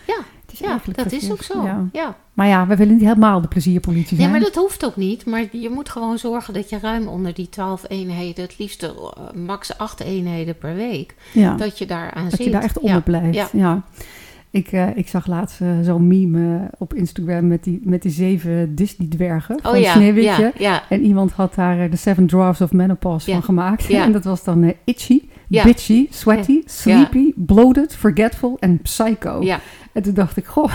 Ja, ja, dat is ook zo. Ja. Maar ja, we willen niet helemaal de plezierpolitie zijn. Nee, maar dat hoeft ook niet. Maar je moet gewoon zorgen dat je ruim onder die 12 eenheden, het liefst uh, max 8 eenheden per week, ja. dat je daar aan dat zit. Dat je daar echt onder blijft. Ja. Ik, uh, ik zag laatst uh, zo'n meme op Instagram met die, met die zeven Disney-dwergen van oh, ja, Sneeuwwitje. Ja, en iemand had daar de Seven Dwarfs of Menopause van gemaakt. en dat was dan Itchy, Bitchy, Sweaty, Sleepy, Bloated, Forgetful en Psycho. En toen dacht ik, goh,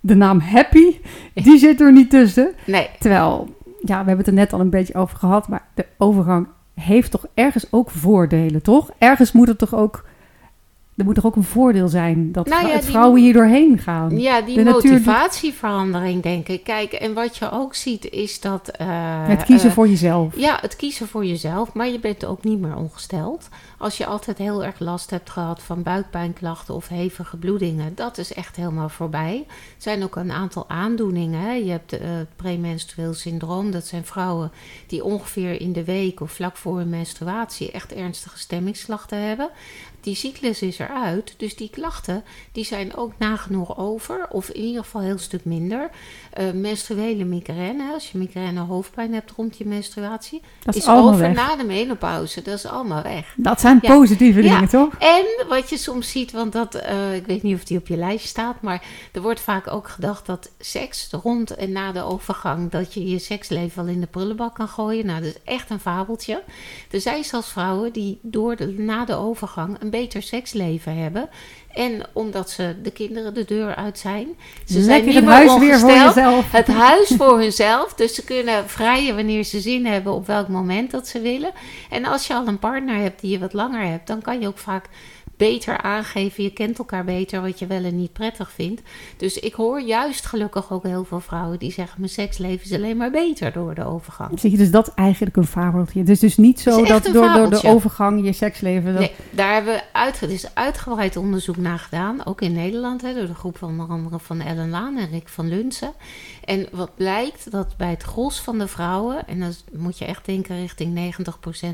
de naam Happy, die zit er niet tussen. Nee. Terwijl, ja, we hebben het er net al een beetje over gehad, maar de overgang heeft toch ergens ook voordelen, toch? Ergens moet het toch ook er moet toch ook een voordeel zijn dat nou vrouwen hier doorheen gaan. Ja, die motivatieverandering, denk ik. Kijk, en wat je ook ziet is dat... Uh, het kiezen uh, voor jezelf. Ja, het kiezen voor jezelf. Maar je bent ook niet meer ongesteld. Als je altijd heel erg last hebt gehad van buikpijnklachten of hevige bloedingen... dat is echt helemaal voorbij. Er zijn ook een aantal aandoeningen. Hè. Je hebt uh, het premenstrueel syndroom. Dat zijn vrouwen die ongeveer in de week of vlak voor hun menstruatie... echt ernstige stemmingsklachten hebben die cyclus is eruit. Dus die klachten die zijn ook nagenoeg over. Of in ieder geval een heel stuk minder. Uh, menstruele migraine. Als je migraine hoofdpijn hebt rond je menstruatie. Dat is, is over weg. na de menopauze. Dat is allemaal weg. Dat zijn positieve dingen, toch? En wat je soms ziet, want dat, uh, ik weet niet of die op je lijst staat. Maar er wordt vaak ook gedacht dat seks rond en na de overgang. dat je je seksleven al in de prullenbak kan gooien. Nou, dat is echt een fabeltje. Er zijn zelfs vrouwen die door de, na de overgang een beter seksleven hebben. En omdat ze de kinderen de deur uit zijn. Ze zijn niet het meer huis ongesteld. weer voor jezelf. Het huis voor hunzelf. Dus ze kunnen vrijen wanneer ze zin hebben op welk moment dat ze willen. En als je al een partner hebt die je wat langer hebt, dan kan je ook vaak beter aangeven. Je kent elkaar beter wat je wel en niet prettig vindt. Dus ik hoor juist gelukkig ook heel veel vrouwen die zeggen: Mijn seksleven is alleen maar beter door de overgang. Zie je, dus dat eigenlijk een fabeltje. Het is dus niet zo dat door, door, de overgang je seksleven. Dat... Nee, daar hebben we uit, is uitgebreid onderzoek naar gedaan. Ook in Nederland, hè, door de groep van onder andere van Ellen Laan en Rick van Lunsen. En wat blijkt dat bij het gros van de vrouwen, en dan moet je echt denken richting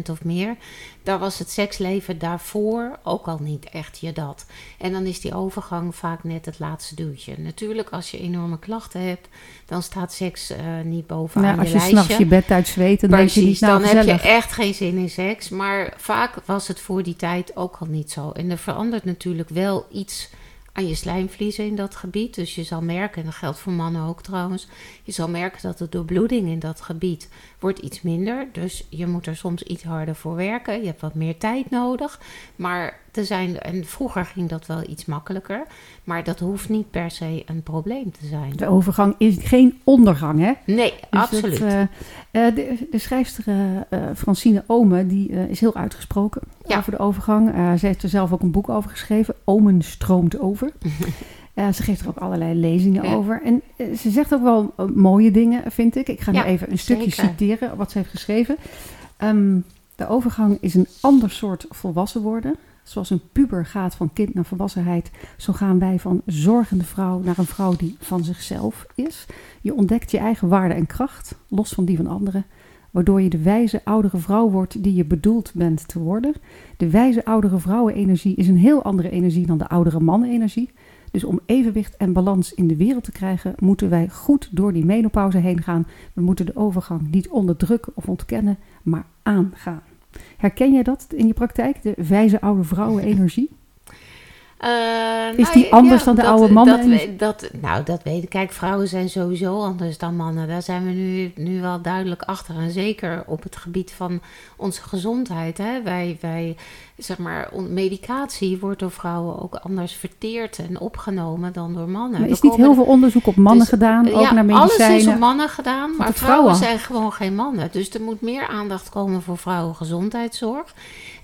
90% of meer, daar was het seksleven daarvoor ook al niet echt je dat. En dan is die overgang vaak net het laatste duwtje. Natuurlijk, als je enorme klachten hebt, dan staat seks uh, niet bovenaan nou, je lijstje. Als je s'nachts je bed uitzweet, dan Precies, denk je niet nou, dan heb je echt geen zin in seks. Maar vaak was het voor die tijd ook al niet zo. En er verandert natuurlijk wel iets aan je slijmvliezen in dat gebied. Dus je zal merken, en dat geldt voor mannen ook trouwens, je zal merken dat de doorbloeding in dat gebied wordt iets minder. Dus je moet er soms iets harder voor werken. Je hebt wat meer tijd nodig. Maar te zijn, en vroeger ging dat wel iets makkelijker. Maar dat hoeft niet per se een probleem te zijn. De overgang is geen ondergang, hè? Nee, dus absoluut. uh, de, de, schrijfster uh, Francine Ome, die is heel uitgesproken over de overgang. ze heeft er zelf ook een boek over geschreven. Omen stroomt over. ze geeft er ook allerlei lezingen over. En ze zegt ook wel mooie dingen, vind ik. Ik ga nu even een stukje citeren wat ze heeft geschreven. Ehm, de overgang is een ander soort volwassen worden. Zoals een puber gaat van kind naar volwassenheid, zo gaan wij van zorgende vrouw naar een vrouw die van zichzelf is. Je ontdekt je eigen waarde en kracht, los van die van anderen, waardoor je de wijze oudere vrouw wordt die je bedoeld bent te worden. De wijze oudere vrouwenenergie is een heel andere energie dan de oudere mannenergie. Dus om evenwicht en balans in de wereld te krijgen, moeten wij goed door die menopauze heen gaan. We moeten de overgang niet onderdrukken of ontkennen, maar aangaan. Herken je dat in je praktijk, de wijze oude vrouwen-energie? Uh, is die anders dan de oude mannen? Dat, dat, nou, dat weet ik. Kijk, vrouwen zijn sowieso anders dan mannen. Daar zijn we nu, nu wel duidelijk achter. En zeker op het gebied van onze gezondheid. Hè. Wij, wij, zeg maar, medicatie wordt door vrouwen ook anders verteerd en opgenomen dan door mannen. Maar is niet heel veel onderzoek op mannen dus, gedaan, ook naar medicijnen? alles is op mannen gedaan, maar vrouwen, vrouwen zijn gewoon geen mannen. Dus er moet meer aandacht komen voor vrouwengezondheidszorg.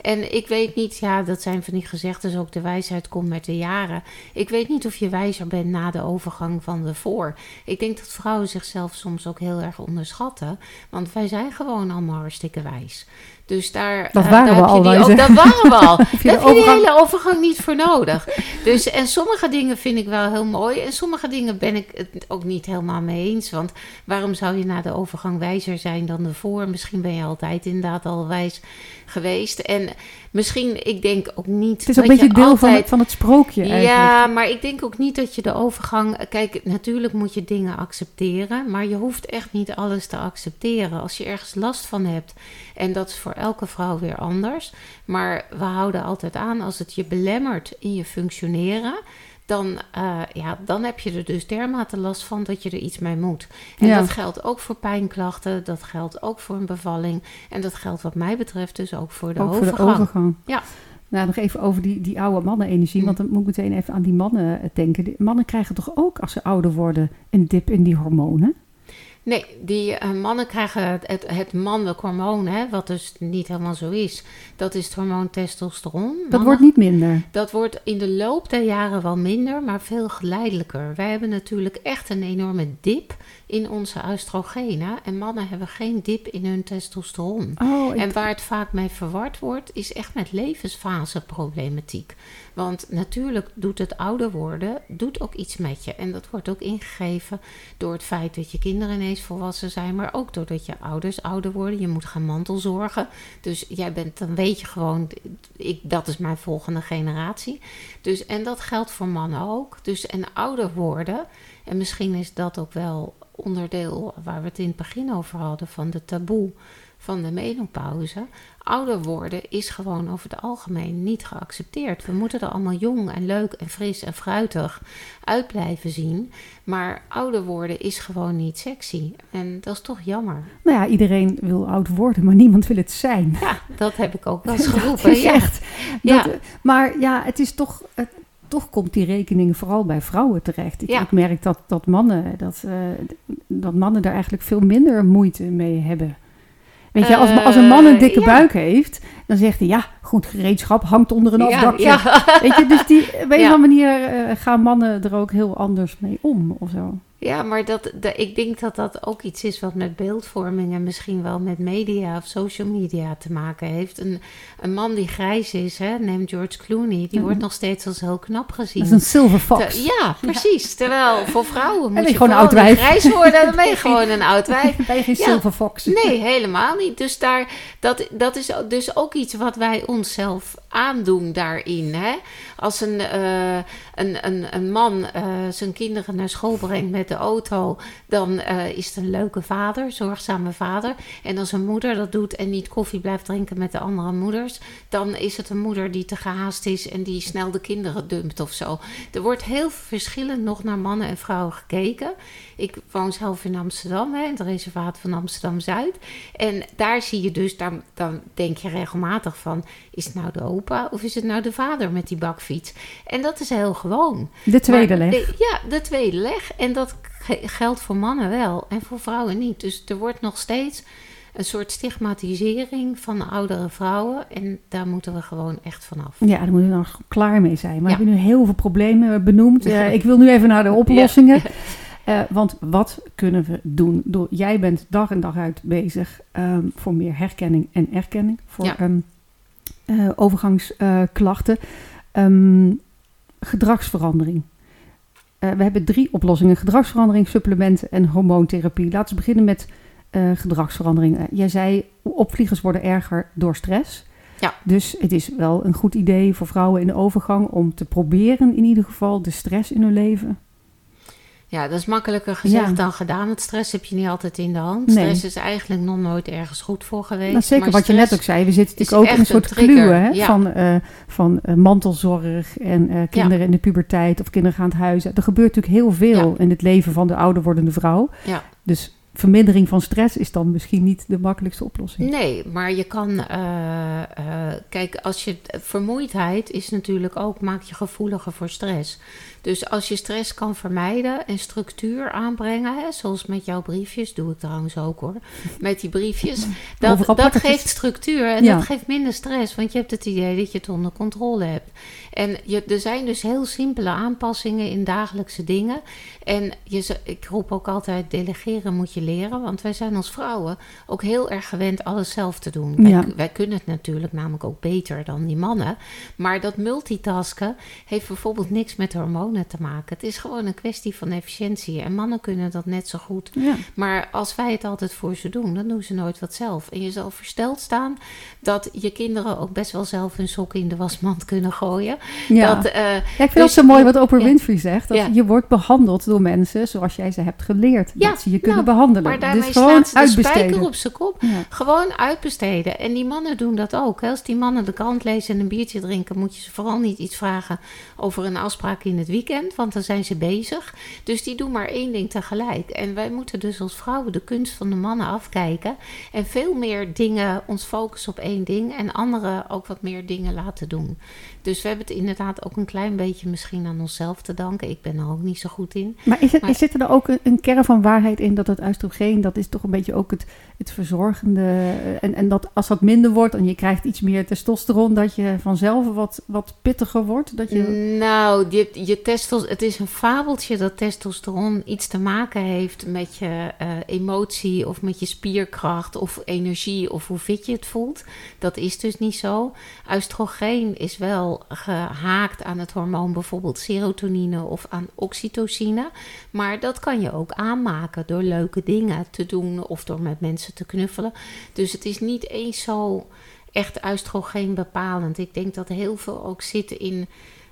En ik weet niet, ja, dat zijn van die gezegdes ook de wijsheid komt met de jaren. Ik weet niet of je wijzer bent na de overgang van de voor. Ik denk dat vrouwen zichzelf soms ook heel erg onderschatten. Want wij zijn gewoon allemaal hartstikke wijs. Dus daar, dat uh, waren we al. Die, dat waren we al. daar heb je die hele overgang niet voor nodig. Dus, en sommige dingen vind ik wel heel mooi. En sommige dingen ben ik het ook niet helemaal mee eens. Want waarom zou je na de overgang wijzer zijn dan ervoor? Misschien ben je altijd inderdaad al wijs geweest. En misschien, ik denk ook niet. Het is een beetje deel van, het, van het sprookje. Eigenlijk. Ja, maar ik denk ook niet dat je de overgang. Kijk, natuurlijk moet je dingen accepteren. Maar je hoeft echt niet alles te accepteren. Als je ergens last van hebt. En dat is voor elke vrouw weer anders. Maar we houden altijd aan als het je belemmert in je functioneren dan, uh, ja, dan heb je er dus dermate last van dat je er iets mee moet. En dat geldt ook voor pijnklachten, dat geldt ook voor een bevalling. En dat geldt wat mij betreft dus ook voor de, ook overgang. Voor de overgang. Ja. Nou, nog even over die, die oude mannenenergie. Want dan moet ik meteen even aan die mannen eh, denken. mannen krijgen toch ook, als ze ouder worden, een dip in die hormonen? Nee, die uh, mannen krijgen het, het, het, mannelijk hormoon, hè, wat dus niet helemaal zo is. Dat is het hormoon testosteron. Dat wordt niet minder. Dat wordt in de loop der jaren wel minder, maar veel geleidelijker. Wij hebben natuurlijk echt een enorme dip in onze oestrogenen. En mannen hebben geen dip in hun testosteron. Oh, En waar het vaak mee verward wordt, is echt met levensfaseproblematiek. Want natuurlijk doet het ouder worden, doet ook iets met je. En dat wordt ook ingegeven door het feit dat je kinderen ineens volwassen zijn, maar ook doordat je ouders ouder worden. Je moet gaan mantelzorgen. Dus jij bent, dan weet je gewoon, ik, dat is mijn volgende generatie. Dus, en dat geldt voor mannen ook. Dus en ouder worden. En misschien is dat ook wel onderdeel waar we het in het begin over hadden van de taboe van de menopauze. Ouder worden is gewoon over het algemeen niet geaccepteerd. We moeten er allemaal jong en leuk en fris en fruitig uit blijven zien. Maar ouder worden is gewoon niet sexy. En dat is toch jammer. Nou ja, iedereen wil oud worden, maar niemand wil het zijn. Ja, dat heb ik ook wel eens geroepen. ja. echt. ja. Maar ja, het is toch toch komt die rekening vooral bij vrouwen terecht. Ik, ik merk dat, dat, mannen, dat, uh, dat mannen daar eigenlijk veel minder moeite mee hebben. Weet je, als, als een man een dikke eh, buik heeft, dan zegt hij ja, goed gereedschap hangt onder een afdakje. Ja, Weet je, dus die, op een of andere manier uh, gaan mannen er ook heel anders mee om of zo. Ja, maar dat, ik denk dat dat ook iets is wat met beeldvorming en misschien wel met media of social media te maken heeft. Een, een man die grijs is, hè, neem George Clooney, die wordt nog steeds als heel knap gezien. Dat is een silver fox. ja, precies. Terwijl voor vrouwen moet je gewoon een oud grijs worden, dan ben je gewoon een oud wijf. Ben je geen silver fox? Nee, helemaal niet. Dus daar, dat, dat is dus ook iets wat wij onszelf aandoen daarin. Hè? Als een, uh, een, een, een man uh, zijn kinderen naar school brengt met de auto, dan uh, is het een leuke vader, zorgzame vader. En als een moeder dat doet en niet koffie blijft drinken met de andere moeders, dan is het een moeder die te gehaast is en die snel de kinderen dumpt of zo. Er wordt heel verschillend nog naar mannen en vrouwen gekeken. Ik woon zelf in Amsterdam, hè, in het reservaat van Amsterdam Zuid. En daar zie je dus, daar, dan denk je regelmatig van: is het nou de opa of is het nou de vader met die bakfiets? En dat is heel gewoon. De tweede leg. ja, de tweede leg. En dat geldt voor mannen wel en voor vrouwen niet. Dus er wordt nog steeds een soort stigmatisering van oudere vrouwen. En daar moeten we gewoon echt vanaf. Ja, daar moeten we nog klaar mee zijn. Maar we hebben nu heel veel problemen benoemd. Uh, ik wil nu even naar de oplossingen. Uh, want wat kunnen we doen? Door, jij bent dag en dag uit bezig um, voor meer herkenning en erkenning. Voor ja. um, uh, overgangsklachten. Um, gedragsverandering. Uh, we hebben drie oplossingen: gedragsverandering, supplementen en hormoontherapie. Laten we beginnen met uh, gedragsverandering. Uh, jij zei, opvliegers worden erger door stress. Ja. Dus het is wel een goed idee voor vrouwen in de overgang om te proberen in ieder geval de stress in hun leven Ja, dat is makkelijker gezegd Ja. dan gedaan. Want stress heb je niet altijd in de hand. Nee. Stress is eigenlijk nog nooit ergens goed voor geweest. Nou, zeker wat je net ook zei. We zitten natuurlijk ook in een soort kluwen ja. van, eh, van eh, mantelzorg en eh, kinderen in de puberteit of kinderen gaan het huizen. Er gebeurt natuurlijk heel veel in het leven van de ouder wordende vrouw. Ja. Dus vermindering van stress is dan misschien niet de makkelijkste oplossing. Nee, maar je kan. eh, eh, kijk, als je. Vermoeidheid is natuurlijk ook. maakt je gevoeliger voor stress. Dus als je stress kan vermijden en structuur aanbrengen. Hè, zoals met jouw briefjes. doe ik trouwens ook hoor. Met die briefjes. Dat, dat geeft structuur en Ja. dat geeft minder stress. Want je hebt het idee dat je het onder controle hebt. En je, er zijn dus heel simpele aanpassingen in dagelijkse dingen. En je, ik roep ook altijd: delegeren moet je leren. Want wij zijn als vrouwen ook heel erg gewend alles zelf te doen. Wij, wij kunnen het natuurlijk namelijk ook beter dan die mannen. Maar dat multitasken heeft bijvoorbeeld niks met hormonen te maken. Het is gewoon een kwestie van efficiëntie. En mannen kunnen dat net zo goed. Ja. Maar als wij het altijd voor ze doen, dan doen ze nooit wat zelf. En je zal versteld staan dat je kinderen ook best wel zelf hun sokken in de wasmand kunnen gooien. Ja. Dat, eh, Ja, ik vind Dus- het zo mooi wat Oprah. Winfrey zegt. Dat Ja. je wordt behandeld door mensen zoals jij ze hebt geleerd. Ja, dat ze je kunnen nou, behandelen. maar daarmee dus gewoon ze de uitbesteden. spijker op zijn kop. Gewoon uitbesteden. En die mannen doen dat ook. hè. Als die mannen de krant lezen en een biertje drinken, moet je ze vooral niet iets vragen over een afspraak in het weekend, want dan zijn ze bezig. Dus die doen maar één ding tegelijk. En wij moeten dus als vrouwen de kunst van de mannen afkijken en veel meer dingen ons focussen op één ding en anderen ook wat meer dingen laten doen. Dus we hebben het inderdaad ook een klein beetje misschien aan onszelf te danken. Ik ben er ook niet zo goed in. Maar, is het, Maar- is zit er ook een, een kern van waarheid in dat het oestrogeen, dat is toch een beetje ook het, het verzorgende. eh, En, en dat als dat minder wordt en je krijgt iets meer testosteron, dat je vanzelf wat, wat pittiger wordt? Dat je, Nou, je, je testos, het is een fabeltje dat testosteron iets te maken heeft met je eh, emotie of met je spierkracht of energie of hoe fit je het voelt. Dat is dus niet zo. Oestrogeen is wel gehaakt aan het hormoon bijvoorbeeld serotonine of aan oxytocine. Maar dat kan je ook aanmaken door leuke dingen te doen of door met mensen te knuffelen. Dus het is niet eens zo echt oestrogeen bepalend. Ik denk dat heel veel ook zit in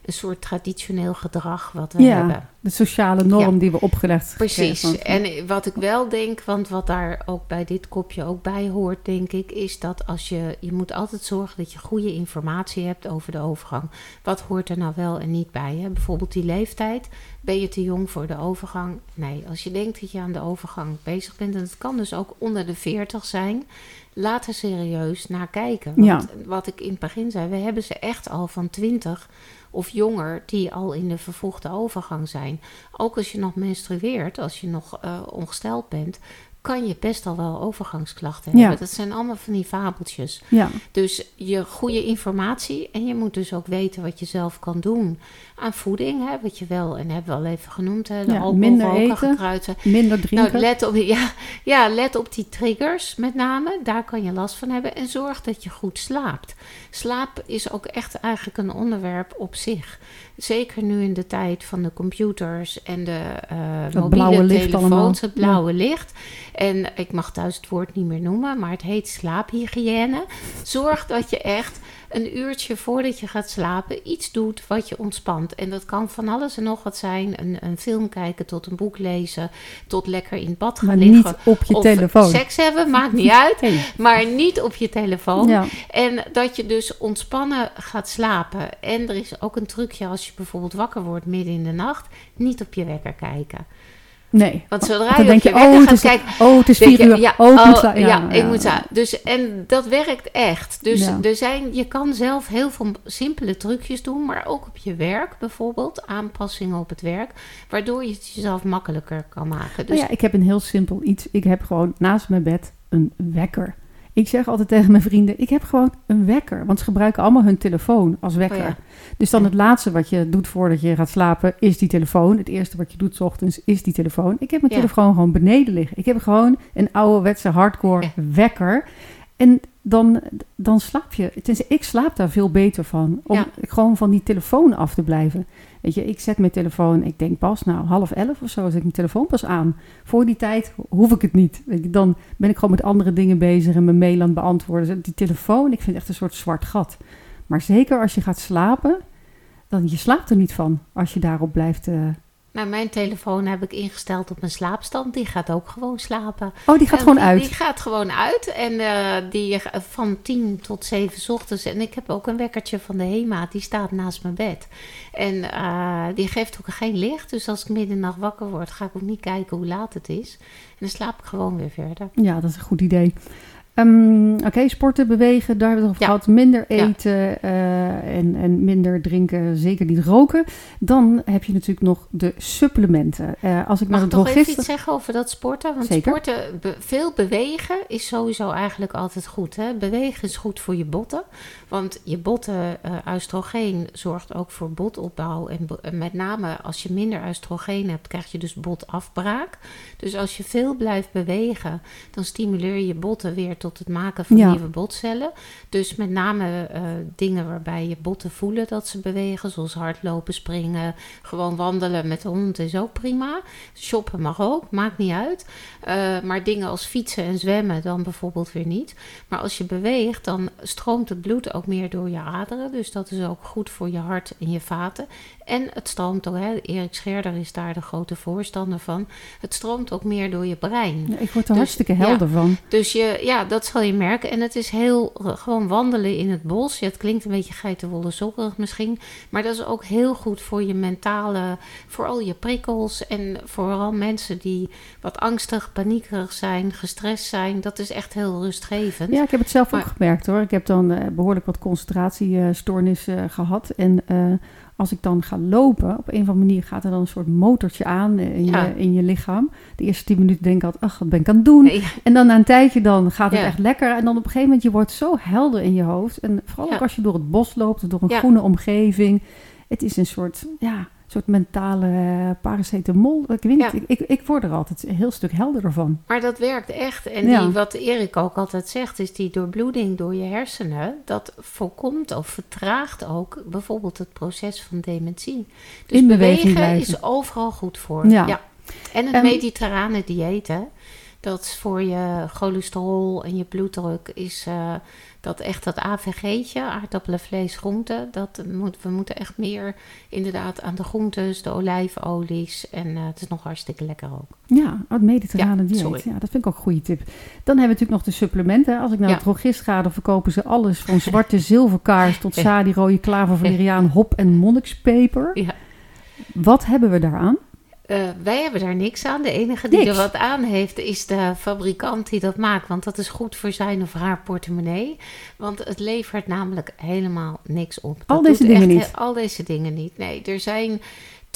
een soort traditioneel gedrag wat we Ja, hebben. de sociale norm Ja. die we opgelegd Precies. gekregen En wat ik wel denk, want wat daar ook bij dit kopje ook bij hoort, denk ik, is dat als je, je moet altijd zorgen dat je goede informatie hebt over de overgang. Wat hoort er nou wel en niet bij? Hè? Bijvoorbeeld die leeftijd. Ben je te jong voor de overgang? Nee. Als je denkt dat je aan de overgang bezig bent, en het kan dus ook onder de 40 zijn, laat er serieus naar kijken. Want Ja. wat ik in het begin zei, we hebben ze echt al van 20 of jonger die al in de vervroegde overgang zijn. Ook als je nog menstrueert, als je nog eh, ongesteld bent, kan je best al wel overgangsklachten Ja. hebben. Dat zijn allemaal van die fabeltjes. Ja, Dus je goede informatie en je moet dus ook weten wat je zelf kan doen aan voeding. Hè, wat je wel, en hebben we al even genoemd, hè, de Ja, alcohol, minder eten. gekruiden. minder drinken. Nou, let op, ja, ja, let op die triggers met name. Daar kan je last van hebben. En zorg dat je goed slaapt. Slaap is ook echt eigenlijk een onderwerp op zich. Zeker nu in de tijd van de computers en de eh mobiele telefoons, het blauwe licht. En ik mag thuis het woord niet meer noemen, maar het heet slaaphygiëne. Zorg dat je echt een uurtje voordat je gaat slapen iets doet wat je ontspant. En dat kan van alles en nog wat zijn. Een, een film kijken tot een boek lezen, tot lekker in het bad gaan maar liggen. niet op je of telefoon. seks hebben, maakt niet uit. Hey. Maar niet op je telefoon. Ja. En dat je dus ontspannen gaat slapen. En er is ook een trucje als je bijvoorbeeld wakker wordt midden in de nacht. Niet op je wekker kijken. Nee. Want zodra Dan je je je, oh, gaat is, kijken... oh, het is vier uur. Ja, oh, ik moet oh, sla- ja, ik moet Dus, en dat werkt echt. Dus er zijn, je kan zelf heel veel simpele trucjes doen, maar ook op je werk bijvoorbeeld. Aanpassingen op het werk, waardoor je het jezelf makkelijker kan maken. Dus Nou ja, ik heb een heel simpel iets. Ik heb gewoon naast mijn bed een wekker. Ik zeg altijd tegen mijn vrienden, ik heb gewoon een wekker. Want ze gebruiken allemaal hun telefoon als wekker. Oh ja. Dus dan het laatste wat je doet voordat je gaat slapen, is die telefoon. Het eerste wat je doet 's ochtends, is die telefoon. Ik heb mijn Ja. telefoon gewoon beneden liggen. Ik heb gewoon een ouderwetse hardcore Ja. wekker. En dan, dan slaap je. Ik slaap daar veel beter van. Om Ja. gewoon van die telefoon af te blijven. Weet je, ik zet mijn telefoon, ik denk pas, nou half elf of zo, zet ik mijn telefoon pas aan. Voor die tijd hoef ik het niet. Weet je, dan ben ik gewoon met andere dingen bezig en mijn mail aan het beantwoorden. Die telefoon, ik vind het echt een soort zwart gat. Maar zeker als je gaat slapen, dan je slaapt er niet van als je daarop blijft. eh, Nou, mijn telefoon heb ik ingesteld op een slaapstand. Die gaat ook gewoon slapen. Oh, die gaat En gewoon die, uit. Die gaat gewoon uit. En eh, die eh, van 10 tot 7 's ochtends. En ik heb ook een wekkertje van de HEMA. Die staat naast mijn bed. En eh, die geeft ook geen licht. Dus als ik midden in de nacht wakker word, ga ik ook niet kijken hoe laat het is. En dan slaap ik gewoon weer verder. Ja, dat is een goed idee. Ehm, Oké, sporten, bewegen, daar hebben we het over Ja. gehad. Minder Ja. eten eh, en, en minder drinken, zeker niet roken. Dan heb je natuurlijk nog de supplementen. Eh, als ik Mag naar ik de nog even iets zeggen over dat sporten? Want Zeker. sporten, be- veel bewegen is sowieso eigenlijk altijd goed. Hè? Bewegen is goed voor je botten. Want je botten, eh oestrogeen, zorgt ook voor botopbouw. En bo- en met name als je minder oestrogeen hebt, krijg je dus botafbraak. Dus als je veel blijft bewegen, dan stimuleer je je botten weer tot het maken van Ja. nieuwe botcellen. Dus met name eh, dingen waarbij je botten voelen dat ze bewegen, zoals hardlopen, springen, gewoon wandelen met de hond is ook prima. Shoppen mag ook, maakt niet uit. Eh, maar dingen als fietsen en zwemmen dan bijvoorbeeld weer niet. Maar als je beweegt, dan stroomt het bloed ook meer door je aderen. Dus dat is ook goed voor je hart en je vaten. En het stroomt ook, hè, Erik Scherder is daar de grote voorstander van. Het stroomt ook meer door je brein. Ja, ik word er Dus, hartstikke ja. helder van. Dus je, ja, dat zal je merken. En het is heel eh, gewoon wandelen in het bos. Ja, het klinkt een beetje geitenwolle sokkerig misschien. Maar dat is ook heel goed voor je mentale, voor al je prikkels. En vooral mensen die wat angstig, paniekerig zijn, gestrest zijn. Dat is echt heel rustgevend. Ja, ik heb het zelf ook gemerkt hoor. Ik heb dan eh, behoorlijk wat concentratiestoornissen gehad. En eh, als ik dan ga lopen, op een of andere manier gaat er dan een soort motortje aan eh, in, Ja. je, in je lichaam. De eerste tien minuten denk ik altijd, ach, wat ben ik aan het doen? Nee, En dan na een tijdje dan gaat het Ja. echt lekker. En dan op een gegeven moment, je wordt zo helder in je hoofd. En vooral Ja. ook als je door het bos loopt, door een groene omgeving. Het is een soort, ja, soort mentale eh, paracetamol. Ik weet niet, Ja. ik, ik, ik word er altijd een heel stuk helderder van. Maar dat werkt echt. En Ja. die, wat Erik ook altijd zegt, is die doorbloeding door je hersenen, dat voorkomt of vertraagt ook bijvoorbeeld het proces van dementie. Dus In beweging bewegen blijven. is overal goed voor. Ja. En het mediterrane dieet, hè, dat is voor je cholesterol en je bloeddruk, is eh, dat echt dat AVG'tje, aardappelen, vlees, groenten. Dat moet, we moeten echt meer inderdaad aan de groentes, de olijfolies. En eh, het is nog hartstikke lekker ook. Ja, het mediterrane Ja, dieet. sorry. Ja, dat vind ik ook een goede tip. Dan hebben we natuurlijk nog de supplementen. Als ik naar Ja. de drogist ga, dan verkopen ze alles van zwarte zilverkaars tot sadi, rode klaver, valeriaan, hop en monnikspeper. Ja. Wat hebben we daaraan? Eh, wij hebben daar niks aan. De enige die Niks? er wat aan heeft is de fabrikant die dat maakt. Want dat is goed voor zijn of haar portemonnee. Want het levert namelijk helemaal niks op. Al Dat deze doet dingen echt niet? Al deze dingen niet. Nee, er zijn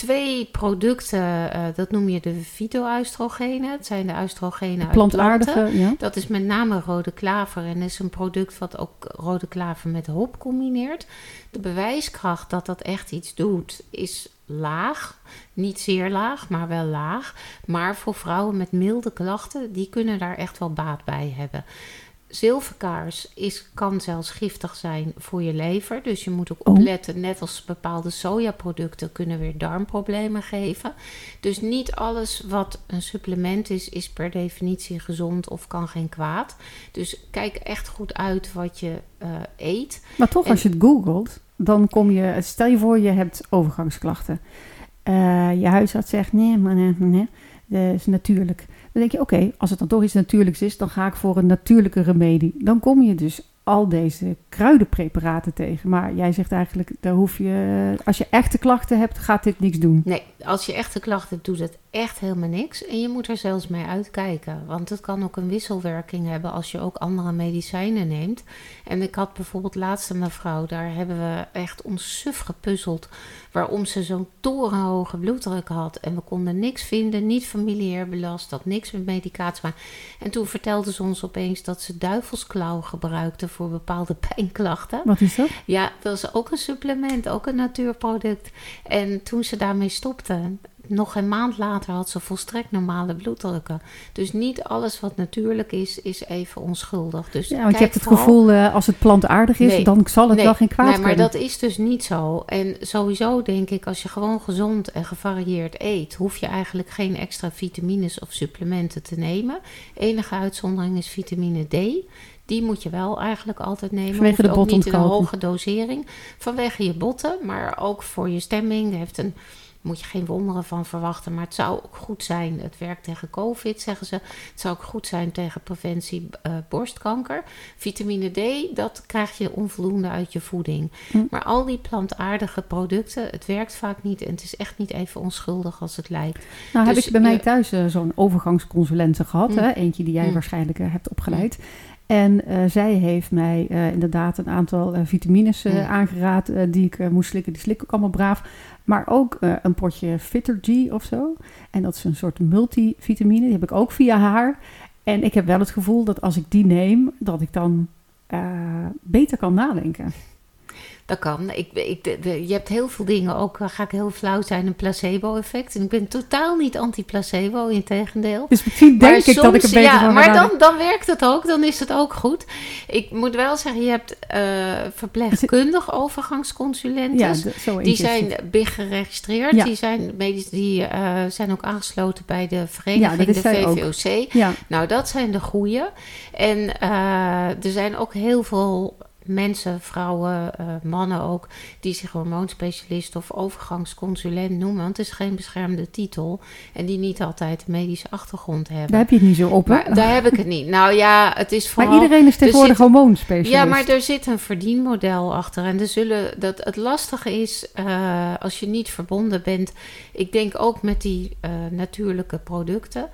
twee producten. eh, dat noem je de fytoöstrogenen. Het zijn de oestrogenen uit planten. Plantaardige, ja. Dat is met name rode klaver en is een product wat ook rode klaver met hop combineert. De bewijskracht dat dat echt iets doet is laag. Niet zeer laag, maar wel laag. Maar voor vrouwen met milde klachten, die kunnen daar echt wel baat bij hebben. Zilverkaars is, kan zelfs giftig zijn voor je lever. Dus je moet ook Oh. opletten, net als bepaalde sojaproducten kunnen weer darmproblemen geven. Dus niet alles wat een supplement is, is per definitie gezond of kan geen kwaad. Dus kijk echt goed uit wat je eh, eet. Maar toch, En- als je het googelt, dan kom je... Stel je voor, je hebt overgangsklachten. Eh, je huisarts zegt, nee, maar nee, nee, dat is natuurlijk. Denk je, oké, als het dan toch iets natuurlijks is, dan ga ik voor een natuurlijke remedie. Dan kom je dus al deze kruidenpreparaten tegen. Maar jij zegt eigenlijk, daar hoef je, als je echte klachten hebt, gaat dit niks doen. Nee, als je echte klachten doet het echt helemaal niks. En je moet er zelfs mee uitkijken. Want het kan ook een wisselwerking hebben als je ook andere medicijnen neemt. En ik had bijvoorbeeld laatst een mevrouw, daar hebben we echt ons suf gepuzzeld. Waarom ze zo'n torenhoge bloeddruk had. En we konden niks vinden, niet familiair belast, dat niks met medicatie. Maar... En toen vertelde ze ons opeens dat ze duivelsklauw gebruikte voor bepaalde pijnklachten. Wat is dat? Ja, dat is ook een supplement, ook een natuurproduct. En toen ze daarmee stopte, nog een maand later had ze volstrekt normale bloeddrukken. Dus niet alles wat natuurlijk is, is even onschuldig. Dus Ja, want je hebt het vooral- gevoel, eh, als het plantaardig is, Nee, dan zal het Nee, wel geen kwaad nee, maar kunnen. dat is dus niet zo. En sowieso denk ik, als je gewoon gezond en gevarieerd eet, hoef je eigenlijk geen extra vitamines of supplementen te nemen. Enige uitzondering is vitamine D. Die moet je wel eigenlijk altijd nemen. Vanwege de niet in een hoge dosering. Vanwege je botten, maar ook voor je stemming. Heeft een moet je geen wonderen van verwachten. Maar het zou ook goed zijn. Het werkt tegen COVID, zeggen ze. Het zou ook goed zijn tegen preventie uh, borstkanker. Vitamine D, dat krijg je onvoldoende uit je voeding. Hm. Maar al die plantaardige producten, het werkt vaak niet. En het is echt niet even onschuldig als het lijkt. Nou, heb dus ik bij mij thuis uh, zo'n overgangsconsulente gehad. Hm. Hè? Eentje die jij hm. waarschijnlijk uh, hebt opgeleid. En uh, zij heeft mij uh, inderdaad een aantal uh, vitamines aangeraad die ik moest slikken. Die slik ik allemaal braaf. Maar ook een potje Fittergy of zo. En dat is een soort multivitamine. Die heb ik ook via haar. En ik heb wel het gevoel dat als ik die neem, dat ik dan beter kan nadenken. Dat kan. Ik, ik, je hebt heel veel dingen, ook ga ik heel flauw zijn, een placebo-effect. En ik ben totaal niet anti-placebo, in tegendeel. Dus misschien denk ik dat ik een Ja, maar dan, dan werkt het ook, dan is het ook goed. Ik moet wel zeggen, je hebt uh, verpleegkundig overgangsconsulenten. Ja, die zijn BIG geregistreerd. Ja. Die, zijn, medisch, die uh, zijn ook aangesloten bij de vereniging, de VVOC. Nou, dat zijn de goede. En uh, er zijn ook heel veel mensen, vrouwen, uh, mannen ook, die zich hormoonspecialist of overgangsconsulent noemen. Want het is geen beschermde titel. En die niet altijd een medische achtergrond hebben. Daar heb je het niet zo op, hè? daar heb ik het niet. Nou ja, het is vooral... Maar iedereen is tegenwoordig hormoonspecialist. Ja, maar er zit een verdienmodel achter. En er zullen, dat, het lastige is, uh, als je niet verbonden bent... Ik denk ook met die uh, natuurlijke producten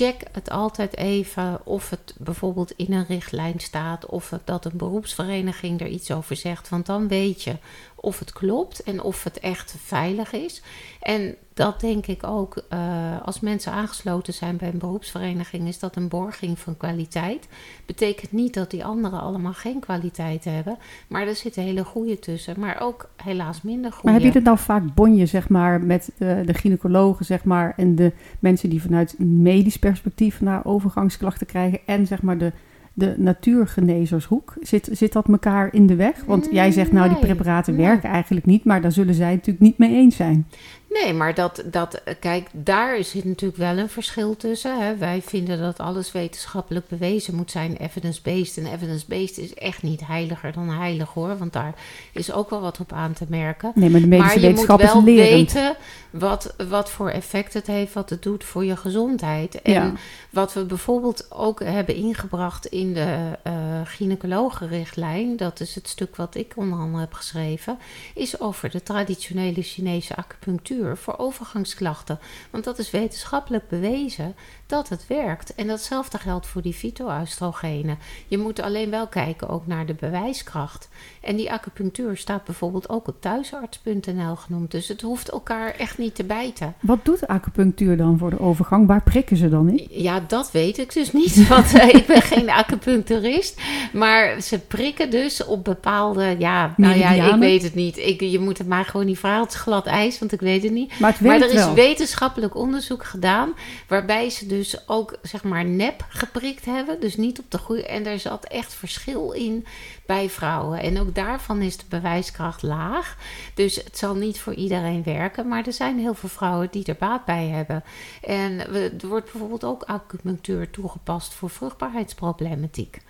check het altijd even of het bijvoorbeeld in een richtlijn staat of dat een beroepsvereniging er iets over zegt. Want dan weet je of het klopt en of het echt veilig is. En dat denk ik ook, uh, als mensen aangesloten zijn bij een beroepsvereniging, is dat een borging van kwaliteit. Betekent niet dat die anderen allemaal geen kwaliteit hebben, maar er zitten hele goede tussen, maar ook helaas minder goede. Maar heb je er nou vaak bonje, zeg maar, met uh, de gynaecologen, zeg maar, en de mensen die vanuit medisch perspectief naar overgangsklachten krijgen en zeg maar de de natuurgenezershoek? Zit, zit dat elkaar in de weg? Want jij zegt nou, die preparaten werken eigenlijk niet, maar daar zullen zij natuurlijk niet mee eens zijn. Nee, maar dat, dat, kijk, daar zit natuurlijk wel een verschil tussen. Hè. Wij vinden dat alles wetenschappelijk bewezen moet zijn, evidence-based. En evidence-based is echt niet heiliger dan heilig hoor, want daar is ook wel wat op aan te merken. Nee, maar de medische maar je wetenschap moet wel weten wat, wat voor effect het heeft, wat het doet voor je gezondheid. En wat we bijvoorbeeld ook hebben ingebracht in de uh, gynaecologenrichtlijn, dat is het stuk wat ik onder andere heb geschreven, is over de traditionele Chinese acupunctuur voor overgangsklachten. Want dat is wetenschappelijk bewezen dat het werkt. En datzelfde geldt voor die fytoöstrogenen. Je moet alleen wel kijken ook naar de bewijskracht. En die acupunctuur staat bijvoorbeeld ook op thuisarts.nl genoemd. Dus het hoeft elkaar echt niet te bijten. Wat doet acupunctuur dan voor de overgang? Waar prikken ze dan in? Ja, dat weet ik dus niet. Want uh, ik ben geen acupuncturist. Maar ze prikken dus op bepaalde. Ja, nou ja, ik weet het niet. Ik, je moet het maar gewoon niet vragen. Het is glad ijs, want ik weet het niet. Maar, het maar er is wetenschappelijk onderzoek gedaan. Waarbij ze dus ook zeg maar nep geprikt hebben. Dus niet op de goede. En daar zat echt verschil in bij vrouwen. En ook daarvan is de bewijskracht laag. Dus het zal niet voor iedereen werken. Maar er zijn heel veel vrouwen die er baat bij hebben. En er wordt bijvoorbeeld ook acupunctuur toegepast voor vruchtbaarheidsproblematiek.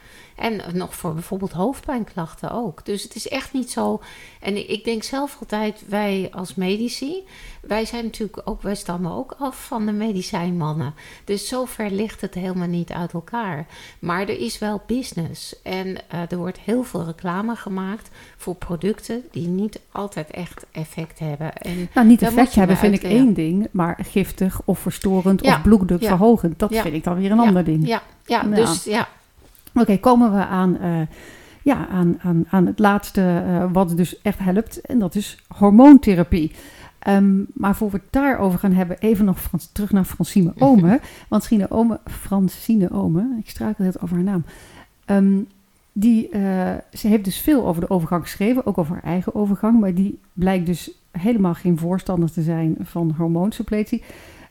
En nog voor bijvoorbeeld hoofdpijnklachten ook. Dus het is echt niet zo. En ik denk zelf altijd, wij als medici, wij zijn natuurlijk ook, wij stammen ook af van de medicijnmannen. Dus zover ligt het helemaal niet uit elkaar. Maar er is wel business. En uh, er wordt heel veel reclame gemaakt voor producten die niet altijd echt effect hebben. En nou, niet effect hebben vind ik één ding, maar giftig of verstorend of bloeddruk verhogend. Dat vind ik dan weer een ander ding. Ja, ja, dus ja. Oké, komen we aan, uh, ja, aan, aan, aan het laatste uh, wat dus echt helpt. En dat is hormoontherapie. Um, maar voor we het daarover gaan hebben, even nog Frans, terug naar Francine Ome. Want Francine Ome, Francine Ome, ik struikel het over haar naam. Um, die, uh, ze heeft dus veel over de overgang geschreven, ook over haar eigen overgang. Maar die blijkt dus helemaal geen voorstander te zijn van hormoonsuppletie.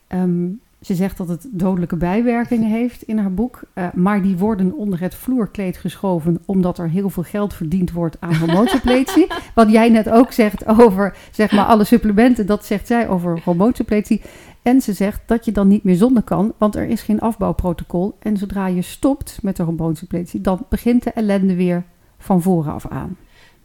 Um, ze zegt dat het dodelijke bijwerkingen heeft in haar boek. Uh, maar die worden onder het vloerkleed geschoven omdat er heel veel geld verdiend wordt aan hormoonsuppletie. Wat jij net ook zegt over zeg maar, alle supplementen, dat zegt zij over hormoonsuppletie. En ze zegt dat je dan niet meer zonder kan, want er is geen afbouwprotocol. En zodra je stopt met de hormoonsuppletie, dan begint de ellende weer van vooraf aan.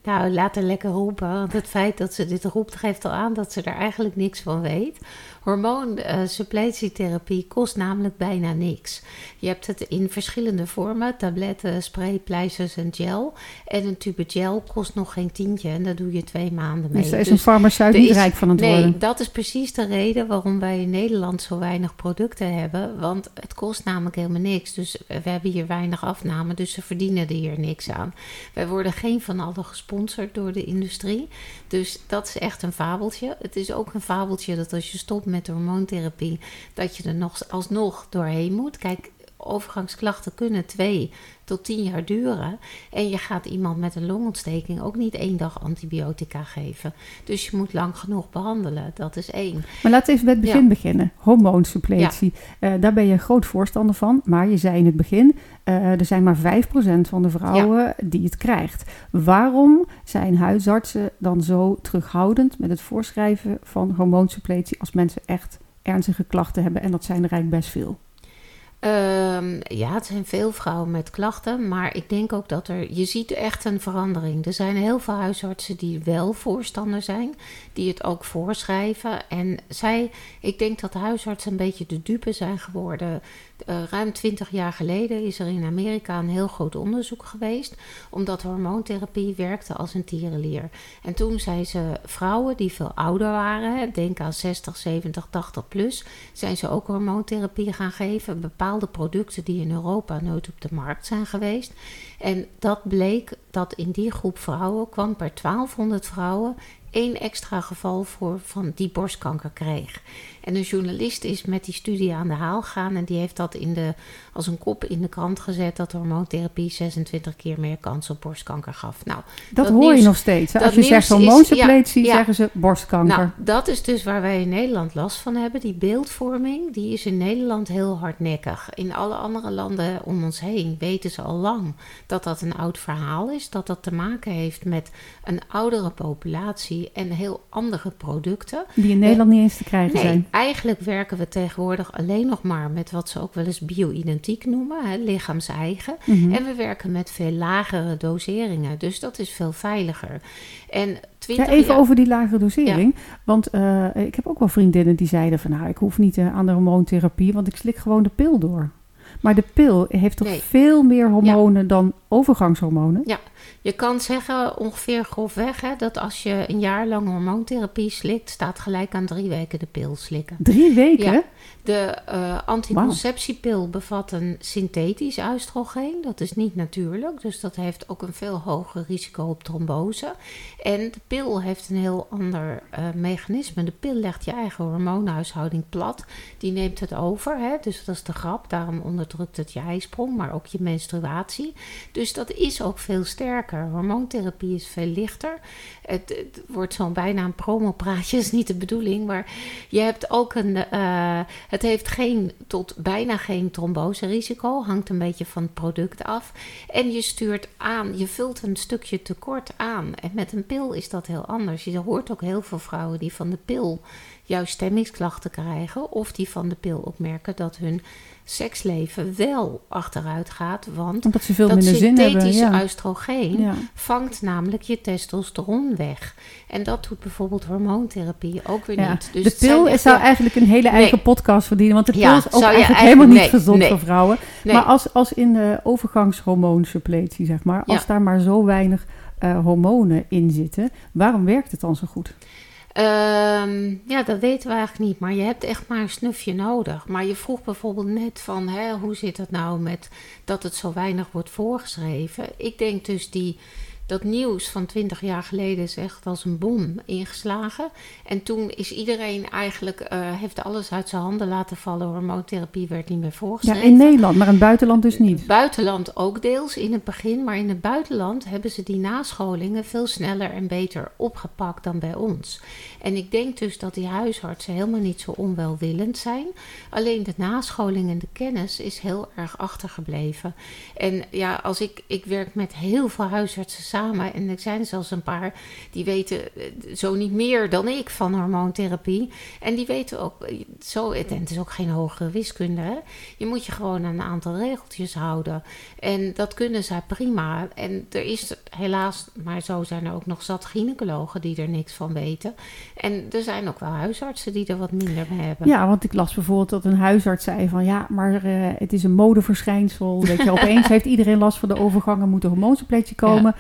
Nou, laat haar lekker roepen. Want het feit dat ze dit roept geeft al aan dat ze er eigenlijk niks van weet. Hormoonsupplettietherapie kost namelijk bijna niks. Je hebt het in verschillende vormen: tabletten, spray, pleisters en gel. En een tube gel kost nog geen tientje en daar doe je twee maanden mee. Dus daar is een farmaceut niet rijk van het nee, worden. Nee, dat is precies de reden waarom wij in Nederland zo weinig producten hebben. Want het kost namelijk helemaal niks. Dus we hebben hier weinig afname, dus ze verdienen er hier niks aan. Wij worden geen van allen door de industrie. Dus dat is echt een fabeltje. Het is ook een fabeltje dat als je stopt met hormoontherapie, dat je er nog alsnog doorheen moet. Kijk, overgangsklachten kunnen twee tot tien jaar duren. En je gaat iemand met een longontsteking ook niet één dag antibiotica geven. Dus je moet lang genoeg behandelen. Dat is één. Maar laten we even bij het begin beginnen. Hormoonsuppletie. Ja. Uh, daar ben je een groot voorstander van. Maar je zei in het begin, uh, er zijn maar 5% van de vrouwen ja. die het krijgt. Waarom zijn huisartsen dan zo terughoudend met het voorschrijven van hormoonsuppletie als mensen echt ernstige klachten hebben? En dat zijn er eigenlijk best veel. Um, ja, het zijn veel vrouwen met klachten, maar ik denk ook dat er, je ziet echt een verandering. Er zijn heel veel huisartsen die wel voorstander zijn, die het ook voorschrijven. En zij, ik denk dat huisartsen een beetje de dupe zijn geworden. Uh, ruim 20 jaar geleden is er in Amerika een heel groot onderzoek geweest, omdat hormoontherapie werkte als een tierenlier. En toen zijn ze vrouwen die veel ouder waren, denk aan 60, 70, 80 plus, zijn ze ook hormoontherapie gaan geven. Bepaalde producten die in Europa nooit op de markt zijn geweest. En dat bleek dat in die groep vrouwen kwam per 1200 vrouwen één extra geval voor van die borstkanker kreeg. En een journalist is met die studie aan de haal gegaan en die heeft dat in de, als een kop in de krant gezet dat hormoontherapie 26 keer meer kans op borstkanker gaf. Nou, dat, dat hoor nieuws, je nog steeds. Als je zegt hormoonsuppletie, ja, zeggen ze borstkanker. Nou, dat is dus waar wij in Nederland last van hebben. Die beeldvorming, die is in Nederland heel hardnekkig. In alle andere landen om ons heen weten ze al lang dat dat een oud verhaal is. Dat dat te maken heeft met een oudere populatie en heel andere producten. Die in Nederland niet eens te krijgen nee, zijn. Eigenlijk werken we tegenwoordig alleen nog maar met wat ze ook wel eens bio-identiek noemen, hè, lichaams-eigen. Mhm. Mm -hmm. En we werken met veel lagere doseringen, dus dat is veel veiliger. En ja, even over die lagere dosering. Ja. Want uh, ik heb ook wel vriendinnen die zeiden van nou, ik hoef niet uh, aan de hormoontherapie, want ik slik gewoon de pil door. Maar de pil heeft toch Nee. veel meer hormonen dan overgangshormonen? Ja, je kan zeggen ongeveer grofweg hè, dat als je een jaar lang hormoontherapie slikt, staat gelijk aan drie weken de pil slikken. Drie weken? Ja. De uh, anticonceptiepil bevat een synthetisch oestrogeen. Dat is niet natuurlijk, dus dat heeft ook een veel hoger risico op trombose. En de pil heeft een heel ander uh, mechanisme. De pil legt je eigen hormoonhuishouding plat. Die neemt het over, hè? dus dat is de grap. Daarom onderdrukt het je ijsprong, maar ook je menstruatie. Dus dat is ook veel sterker. Hormoontherapie is veel lichter. Het, wordt zo'n bijna een promopraatje, is niet de bedoeling. Maar je hebt ook een... Uh, het heeft geen tot bijna geen tromboserisico. Hangt een beetje van het product af. En je stuurt aan, je vult een stukje tekort aan. En met een pil is dat heel anders. Je hoort ook heel veel vrouwen die van de pil juist stemmingsklachten krijgen. Of die van de pil opmerken dat hun seksleven wel achteruit gaat. Want Omdat ze veel dat minder zin hebben. Ja. oestrogeen Ja. vangt namelijk je testosteron weg. En dat doet bijvoorbeeld hormoontherapie ook weer Ja. niet. Dus de pil echt zou eigenlijk een hele eigen Nee. podcast verdienen. Want de pil is ook eigenlijk helemaal niet gezond nee. voor vrouwen. Maar als, als in de overgangshormoonsuppletie, zeg maar, als daar maar zo weinig eh, hormonen in zitten, waarom werkt het dan zo goed? Ehm, ja, dat weten we eigenlijk niet. Maar je hebt echt maar een snufje nodig. Maar je vroeg bijvoorbeeld net van... Hè, hoe zit het nou met dat het zo weinig wordt voorgeschreven? Ik denk dus die... Dat nieuws van 20 jaar geleden is echt als een bom ingeslagen. En toen is iedereen eigenlijk, eh, heeft alles uit zijn handen laten vallen. Hormoontherapie werd niet meer Ja, voorgeschreven. in Nederland, maar in het buitenland dus niet. Buitenland ook deels in het begin, maar in het buitenland hebben ze die nascholingen veel sneller en beter opgepakt dan bij ons. En ik denk dus dat die huisartsen helemaal niet zo onwelwillend zijn. Alleen de nascholing en de kennis is heel erg achtergebleven. En ja, als ik, ik werk met heel veel huisartsen samen. En er zijn zelfs een paar die weten eh, zo niet meer dan ik van hormoontherapie. En die weten ook eh, zo, en het is ook geen hogere wiskunde. Hè? Je moet je gewoon aan een aantal regeltjes houden. En dat kunnen zij prima. En er is helaas, maar zo zijn er ook nog zat gynaecologen die er niks van weten. En er zijn ook wel huisartsen die er wat minder mee hebben. Ja, want ik las bijvoorbeeld dat een huisarts zei van ja, maar uh, het is een modeverschijnsel. Weet je, opeens heeft iedereen last van de overgangen, moet een hormoonsuppletie komen.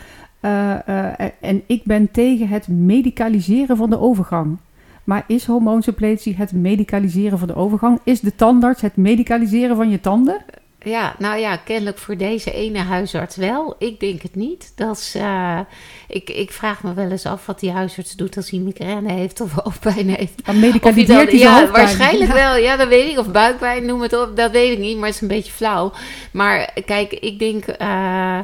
Uh, uh, en ik ben tegen het medicaliseren van de overgang. Maar is hormoonsuppletie het medicaliseren van de overgang? Is de tandarts het medicaliseren van je tanden? Ja, nou ja, kennelijk voor deze ene huisarts wel. Ik denk het niet. Dat is, uh, ik, ik vraag me wel eens af wat die huisarts doet als hij migraine heeft of hoofdpijn heeft. Dan medicaliseert hij Ja, waarschijnlijk ja. wel. Ja, dat weet ik. Of buikpijn, noem het op. Dat weet ik niet, maar het is een beetje flauw. Maar kijk, ik denk... Uh,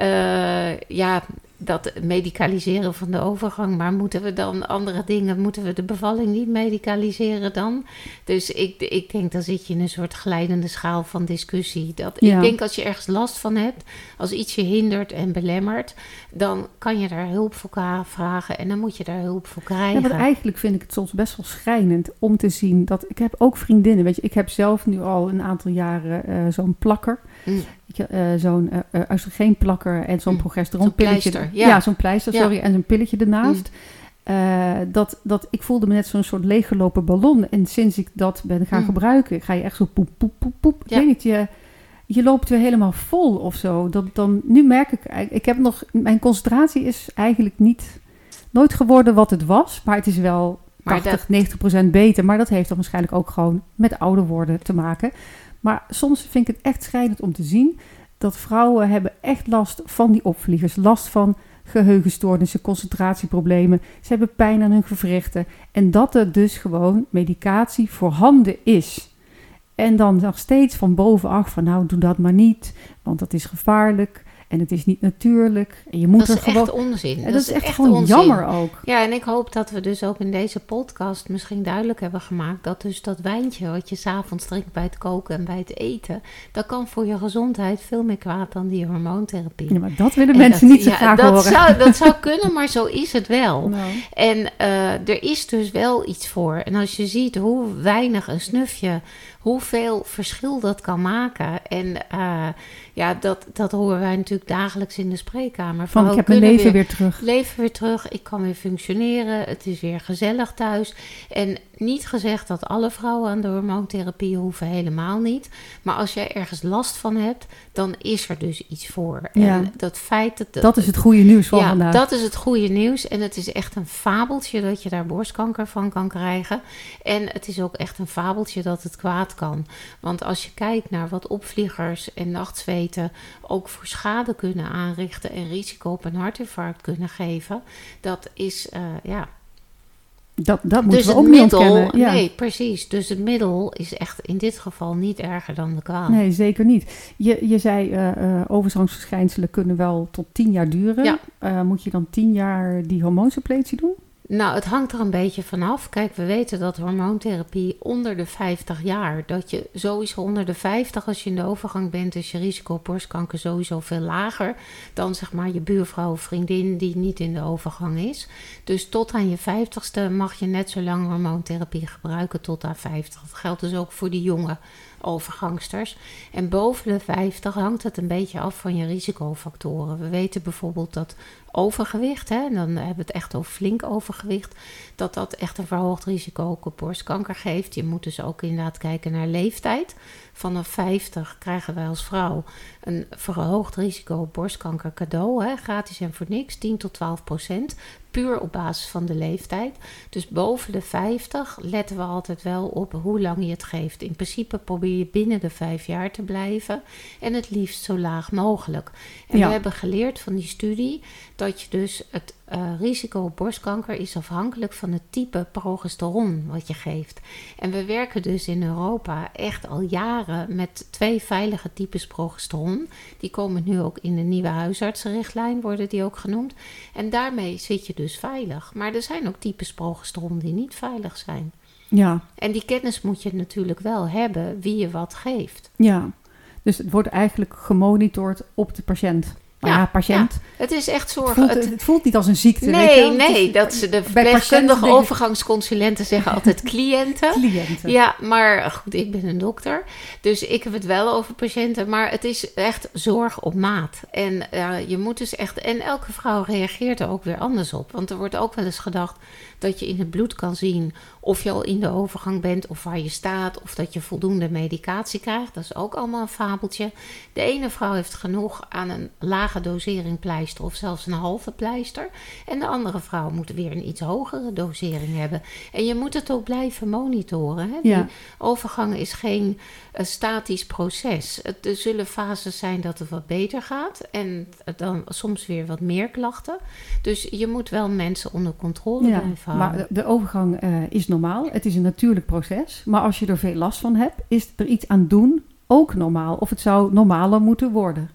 uh, ja, dat medicaliseren van de overgang. Maar moeten we dan andere dingen, moeten we de bevalling niet medicaliseren dan? Dus ik, ik denk, dan zit je in een soort glijdende schaal van discussie. Dat, ja. Ik denk als je ergens last van hebt, als iets je hindert en belemmert, dan kan je daar hulp voor vragen en dan moet je daar hulp voor krijgen. Ja, maar eigenlijk vind ik het soms best wel schrijnend om te zien dat ik heb ook vriendinnen, weet je, ik heb zelf nu al een aantal jaren uh, zo'n plakker. Mm. Uh, zo'n uh, oestrogeenplakker en zo'n mm. progesteronpilletje. Zo ja, ja zo'n pleister, sorry, en een pilletje ernaast. Mm. Uh, dat, dat ik voelde me net zo'n soort leeggelopen ballon. En sinds ik dat ben gaan mm. gebruiken, ga je echt zo poep, poep, poep, poep. Ja. Ik weet niet, je, je loopt weer helemaal vol of zo. Dat, dan, nu merk ik, ik heb nog, mijn concentratie is eigenlijk niet, nooit geworden wat het was. Maar het is wel 80, dat, 90 procent beter. Maar dat heeft dan waarschijnlijk ook gewoon met ouder worden te maken. Maar soms vind ik het echt schrijnend om te zien dat vrouwen hebben echt last van die opvliegers. Last van geheugenstoornissen, concentratieproblemen. Ze hebben pijn aan hun gewrichten. En dat er dus gewoon medicatie voorhanden is. En dan nog steeds van bovenaf van nou doe dat maar niet, want dat is gevaarlijk. En het is niet natuurlijk. En je moet dat er is gewoon... echt onzin. En dat, dat is echt, echt gewoon onzin. jammer ook. Ja, en ik hoop dat we dus ook in deze podcast misschien duidelijk hebben gemaakt... dat dus dat wijntje wat je s'avonds drinkt bij het koken en bij het eten... dat kan voor je gezondheid veel meer kwaad dan die hormoontherapie. Ja, maar dat willen en mensen dat, niet zo ja, graag dat horen. Zou, dat zou kunnen, maar zo is het wel. Nou. En uh, er is dus wel iets voor. En als je ziet hoe weinig een snufje hoeveel verschil dat kan maken. En uh, ja, dat, dat horen wij natuurlijk dagelijks in de spreekkamer. Van, ik heb mijn leven weer, weer, terug. Leven weer terug, ik kan weer functioneren, het is weer gezellig thuis. En niet gezegd dat alle vrouwen aan de hormoontherapie hoeven, helemaal niet. Maar als jij ergens last van hebt, dan is er dus iets voor. Ja. En dat feit dat... Dat is het goede nieuws van ja, vandaag. dat is het goede nieuws. En het is echt een fabeltje dat je daar borstkanker van kan krijgen. En het is ook echt een fabeltje dat het kwaad kan. Want als je kijkt naar wat opvliegers en nachtzweten ook voor schade kunnen aanrichten en risico op een hartinfarct kunnen geven, dat is uh, ja. Dat, dat moeten dus we ook het niet middel, ontkennen. Ja. Nee, precies. Dus het middel is echt in dit geval niet erger dan de kwaal. Nee, zeker niet. Je, je zei uh, uh, overgangsverschijnselen kunnen wel tot tien jaar duren. Ja. Uh, moet je dan tien jaar die hormoonsuppletie doen? Nou, het hangt er een beetje vanaf. Kijk, we weten dat hormoontherapie onder de 50 jaar, dat je sowieso onder de 50 als je in de overgang bent, is je risico op borstkanker sowieso veel lager dan zeg maar je buurvrouw of vriendin die niet in de overgang is. Dus tot aan je 50ste mag je net zo lang hormoontherapie gebruiken tot aan 50. Dat geldt dus ook voor die jonge overgangsters. En boven de 50 hangt het een beetje af van je risicofactoren. We weten bijvoorbeeld dat overgewicht, hè, en dan hebben we het echt over flink overgewicht, dat dat echt een verhoogd risico op borstkanker geeft. Je moet dus ook inderdaad kijken naar leeftijd. Vanaf 50 krijgen wij als vrouw een verhoogd risico op borstkanker cadeau, hè, gratis en voor niks, 10 tot 12 procent. Puur op basis van de leeftijd. Dus boven de 50 letten we altijd wel op hoe lang je het geeft. In principe probeer je binnen de vijf jaar te blijven. En het liefst zo laag mogelijk. En Ja. we hebben geleerd van die studie dat je dus het eh, risico op borstkanker is afhankelijk van het type progesteron wat je geeft. En we werken dus in Europa echt al jaren met twee veilige types progesteron. Die komen nu ook in de nieuwe huisartsenrichtlijn, worden die ook genoemd. En daarmee zit je dus veilig. Maar er zijn ook types progesteron die niet veilig zijn. Ja, En die kennis moet je natuurlijk wel hebben wie je wat geeft. ja. Dus het wordt eigenlijk gemonitord op de patiënt. Ja, patiënt. Het is echt Het, zorgen. voelt, Het- het voelt niet als een ziekte. weet je nee. Het nee, is- dat ze de verpleegkundige overgangsconsulenten zeggen altijd cliënten. Cliënten. Ja, maar goed, ik ben een dokter. Dus ik heb het wel over patiënten. Maar het is echt zorg op maat. En je moet dus echt. En elke vrouw reageert er ook weer anders op. Want er wordt ook wel eens gedacht dat je in het bloed kan zien. Of je al in de overgang bent. of waar je staat. of dat je voldoende medicatie krijgt. Dat is ook allemaal een fabeltje. De ene vrouw heeft genoeg aan een lage dosering pleister. of zelfs een halve pleister. En de andere vrouw moet weer een iets hogere dosering hebben. En je moet het ook blijven monitoren. Hè? Die overgang is geen eh, statisch proces. Het, er zullen fases zijn dat het wat beter gaat. En dan soms weer wat meer klachten. Dus je moet wel mensen onder controle Ja, blijven houden. maar de- overgang eh, is normaal. Het is een natuurlijk proces. Maar als je er veel last van hebt, is er iets aan doen ook normaal. Of het zou normaler moeten worden.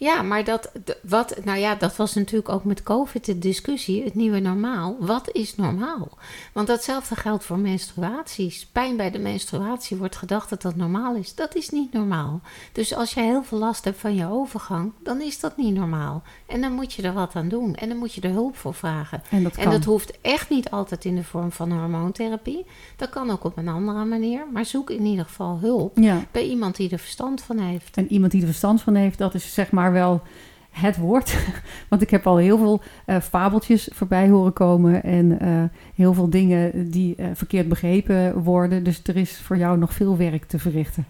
Ja, maar dat, wat, nou ja, dat was natuurlijk ook met COVID de discussie, het nieuwe normaal. Wat is normaal? Want datzelfde geldt voor menstruaties. Pijn bij de menstruatie wordt gedacht dat dat normaal is. Dat is niet normaal. Dus als je heel veel last hebt van je overgang, dan is dat niet normaal. En dan moet je er wat aan doen. En dan moet je er hulp voor vragen. En dat kan. En dat hoeft echt niet altijd in de vorm van hormoontherapie. Dat kan ook op een andere manier. Maar zoek in ieder geval hulp ja. bij iemand die er verstand van heeft. En iemand die er verstand van heeft, dat is zeg maar wel het woord. Want ik heb al heel veel eh, fabeltjes voorbij horen komen. En eh, heel veel dingen die eh, verkeerd begrepen worden. Dus er is voor jou nog veel werk te verrichten.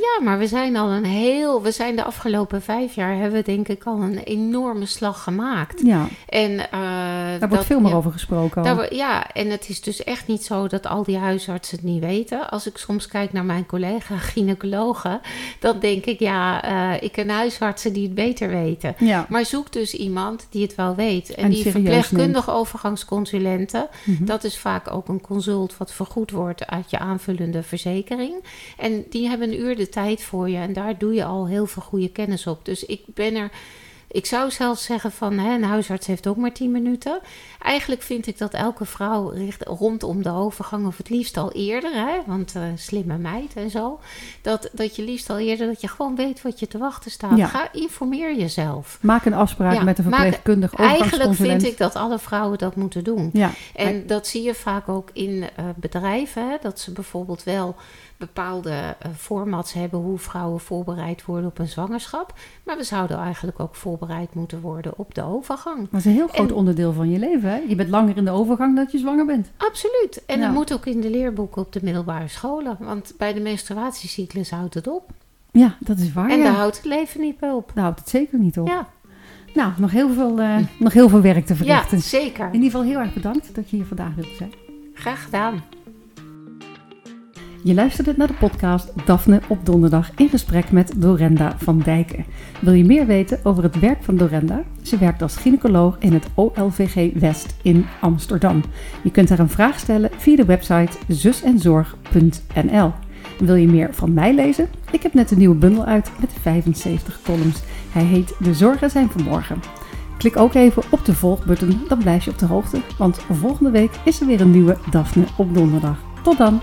Ja, maar we zijn al een heel. We zijn de afgelopen vijf jaar hebben we denk ik al een enorme slag gemaakt. Ja, En daar dat- wordt veel meer ja, over gesproken. daar ja, en het is dus echt niet zo dat al die huisartsen het niet weten. Als ik soms kijk naar mijn collega gynaecologen, dan denk ik, ja, ik ken huisartsen die het beter weten. Ja. Maar zoek dus iemand die het wel weet. En, En die verpleegkundige overgangsconsulenten, Mhm. dat is vaak ook een consult wat vergoed wordt uit je aanvullende verzekering. En die hebben een uur de tijd voor je en daar doe je al heel veel goede kennis op. Dus ik ben er. Ik zou zelfs zeggen van hè, een huisarts heeft ook maar 10 minuten. Eigenlijk vind ik dat elke vrouw richt, rondom de overgang, of het liefst al eerder, hè, want eh, slimme meid en zo, dat, dat je liefst al eerder dat je gewoon weet wat je te wachten staat. Ja. Ga informeer jezelf. Maak een afspraak Ja, met een verpleegkundige Eigenlijk vind ik dat alle vrouwen dat moeten doen. Ja, En dat zie je vaak ook in eh, bedrijven. Hè, dat ze bijvoorbeeld wel bepaalde eh, formats hebben hoe vrouwen voorbereid worden op een zwangerschap. Maar we zouden eigenlijk ook voorbereid moeten worden op de overgang. het is een heel groot En- onderdeel van je leven. Hè? Je bent langer in de overgang dat je zwanger bent. Absoluut. En Ja. dat moet ook in de leerboeken op de middelbare scholen. Want bij de menstruatiecyclus houdt het op. Ja, dat is waar. en ja. daar houdt het leven niet bij op. Daar houdt het zeker niet op. Ja, Nou, nog heel, veel, eh, nog heel veel werk te ja verrichten. zeker. In ieder geval heel erg bedankt dat je hier vandaag wilde zijn. Graag gedaan. Je luisterde naar de podcast Daphne op donderdag in gesprek met Dorenda van Dijken. Wil je meer weten over het werk van Dorenda? Ze werkt als gynaecoloog in het OLVG West in Amsterdam. Je kunt haar een vraag stellen via de website zusenzorg.nl. Wil je meer van mij lezen? Ik heb net een nieuwe bundel uit met 75 columns. Hij heet De Zorgen zijn vanmorgen. Klik ook even op de volgbutton, dan blijf je op de hoogte. Want volgende week is er weer een nieuwe Daphne op donderdag. Tot dan!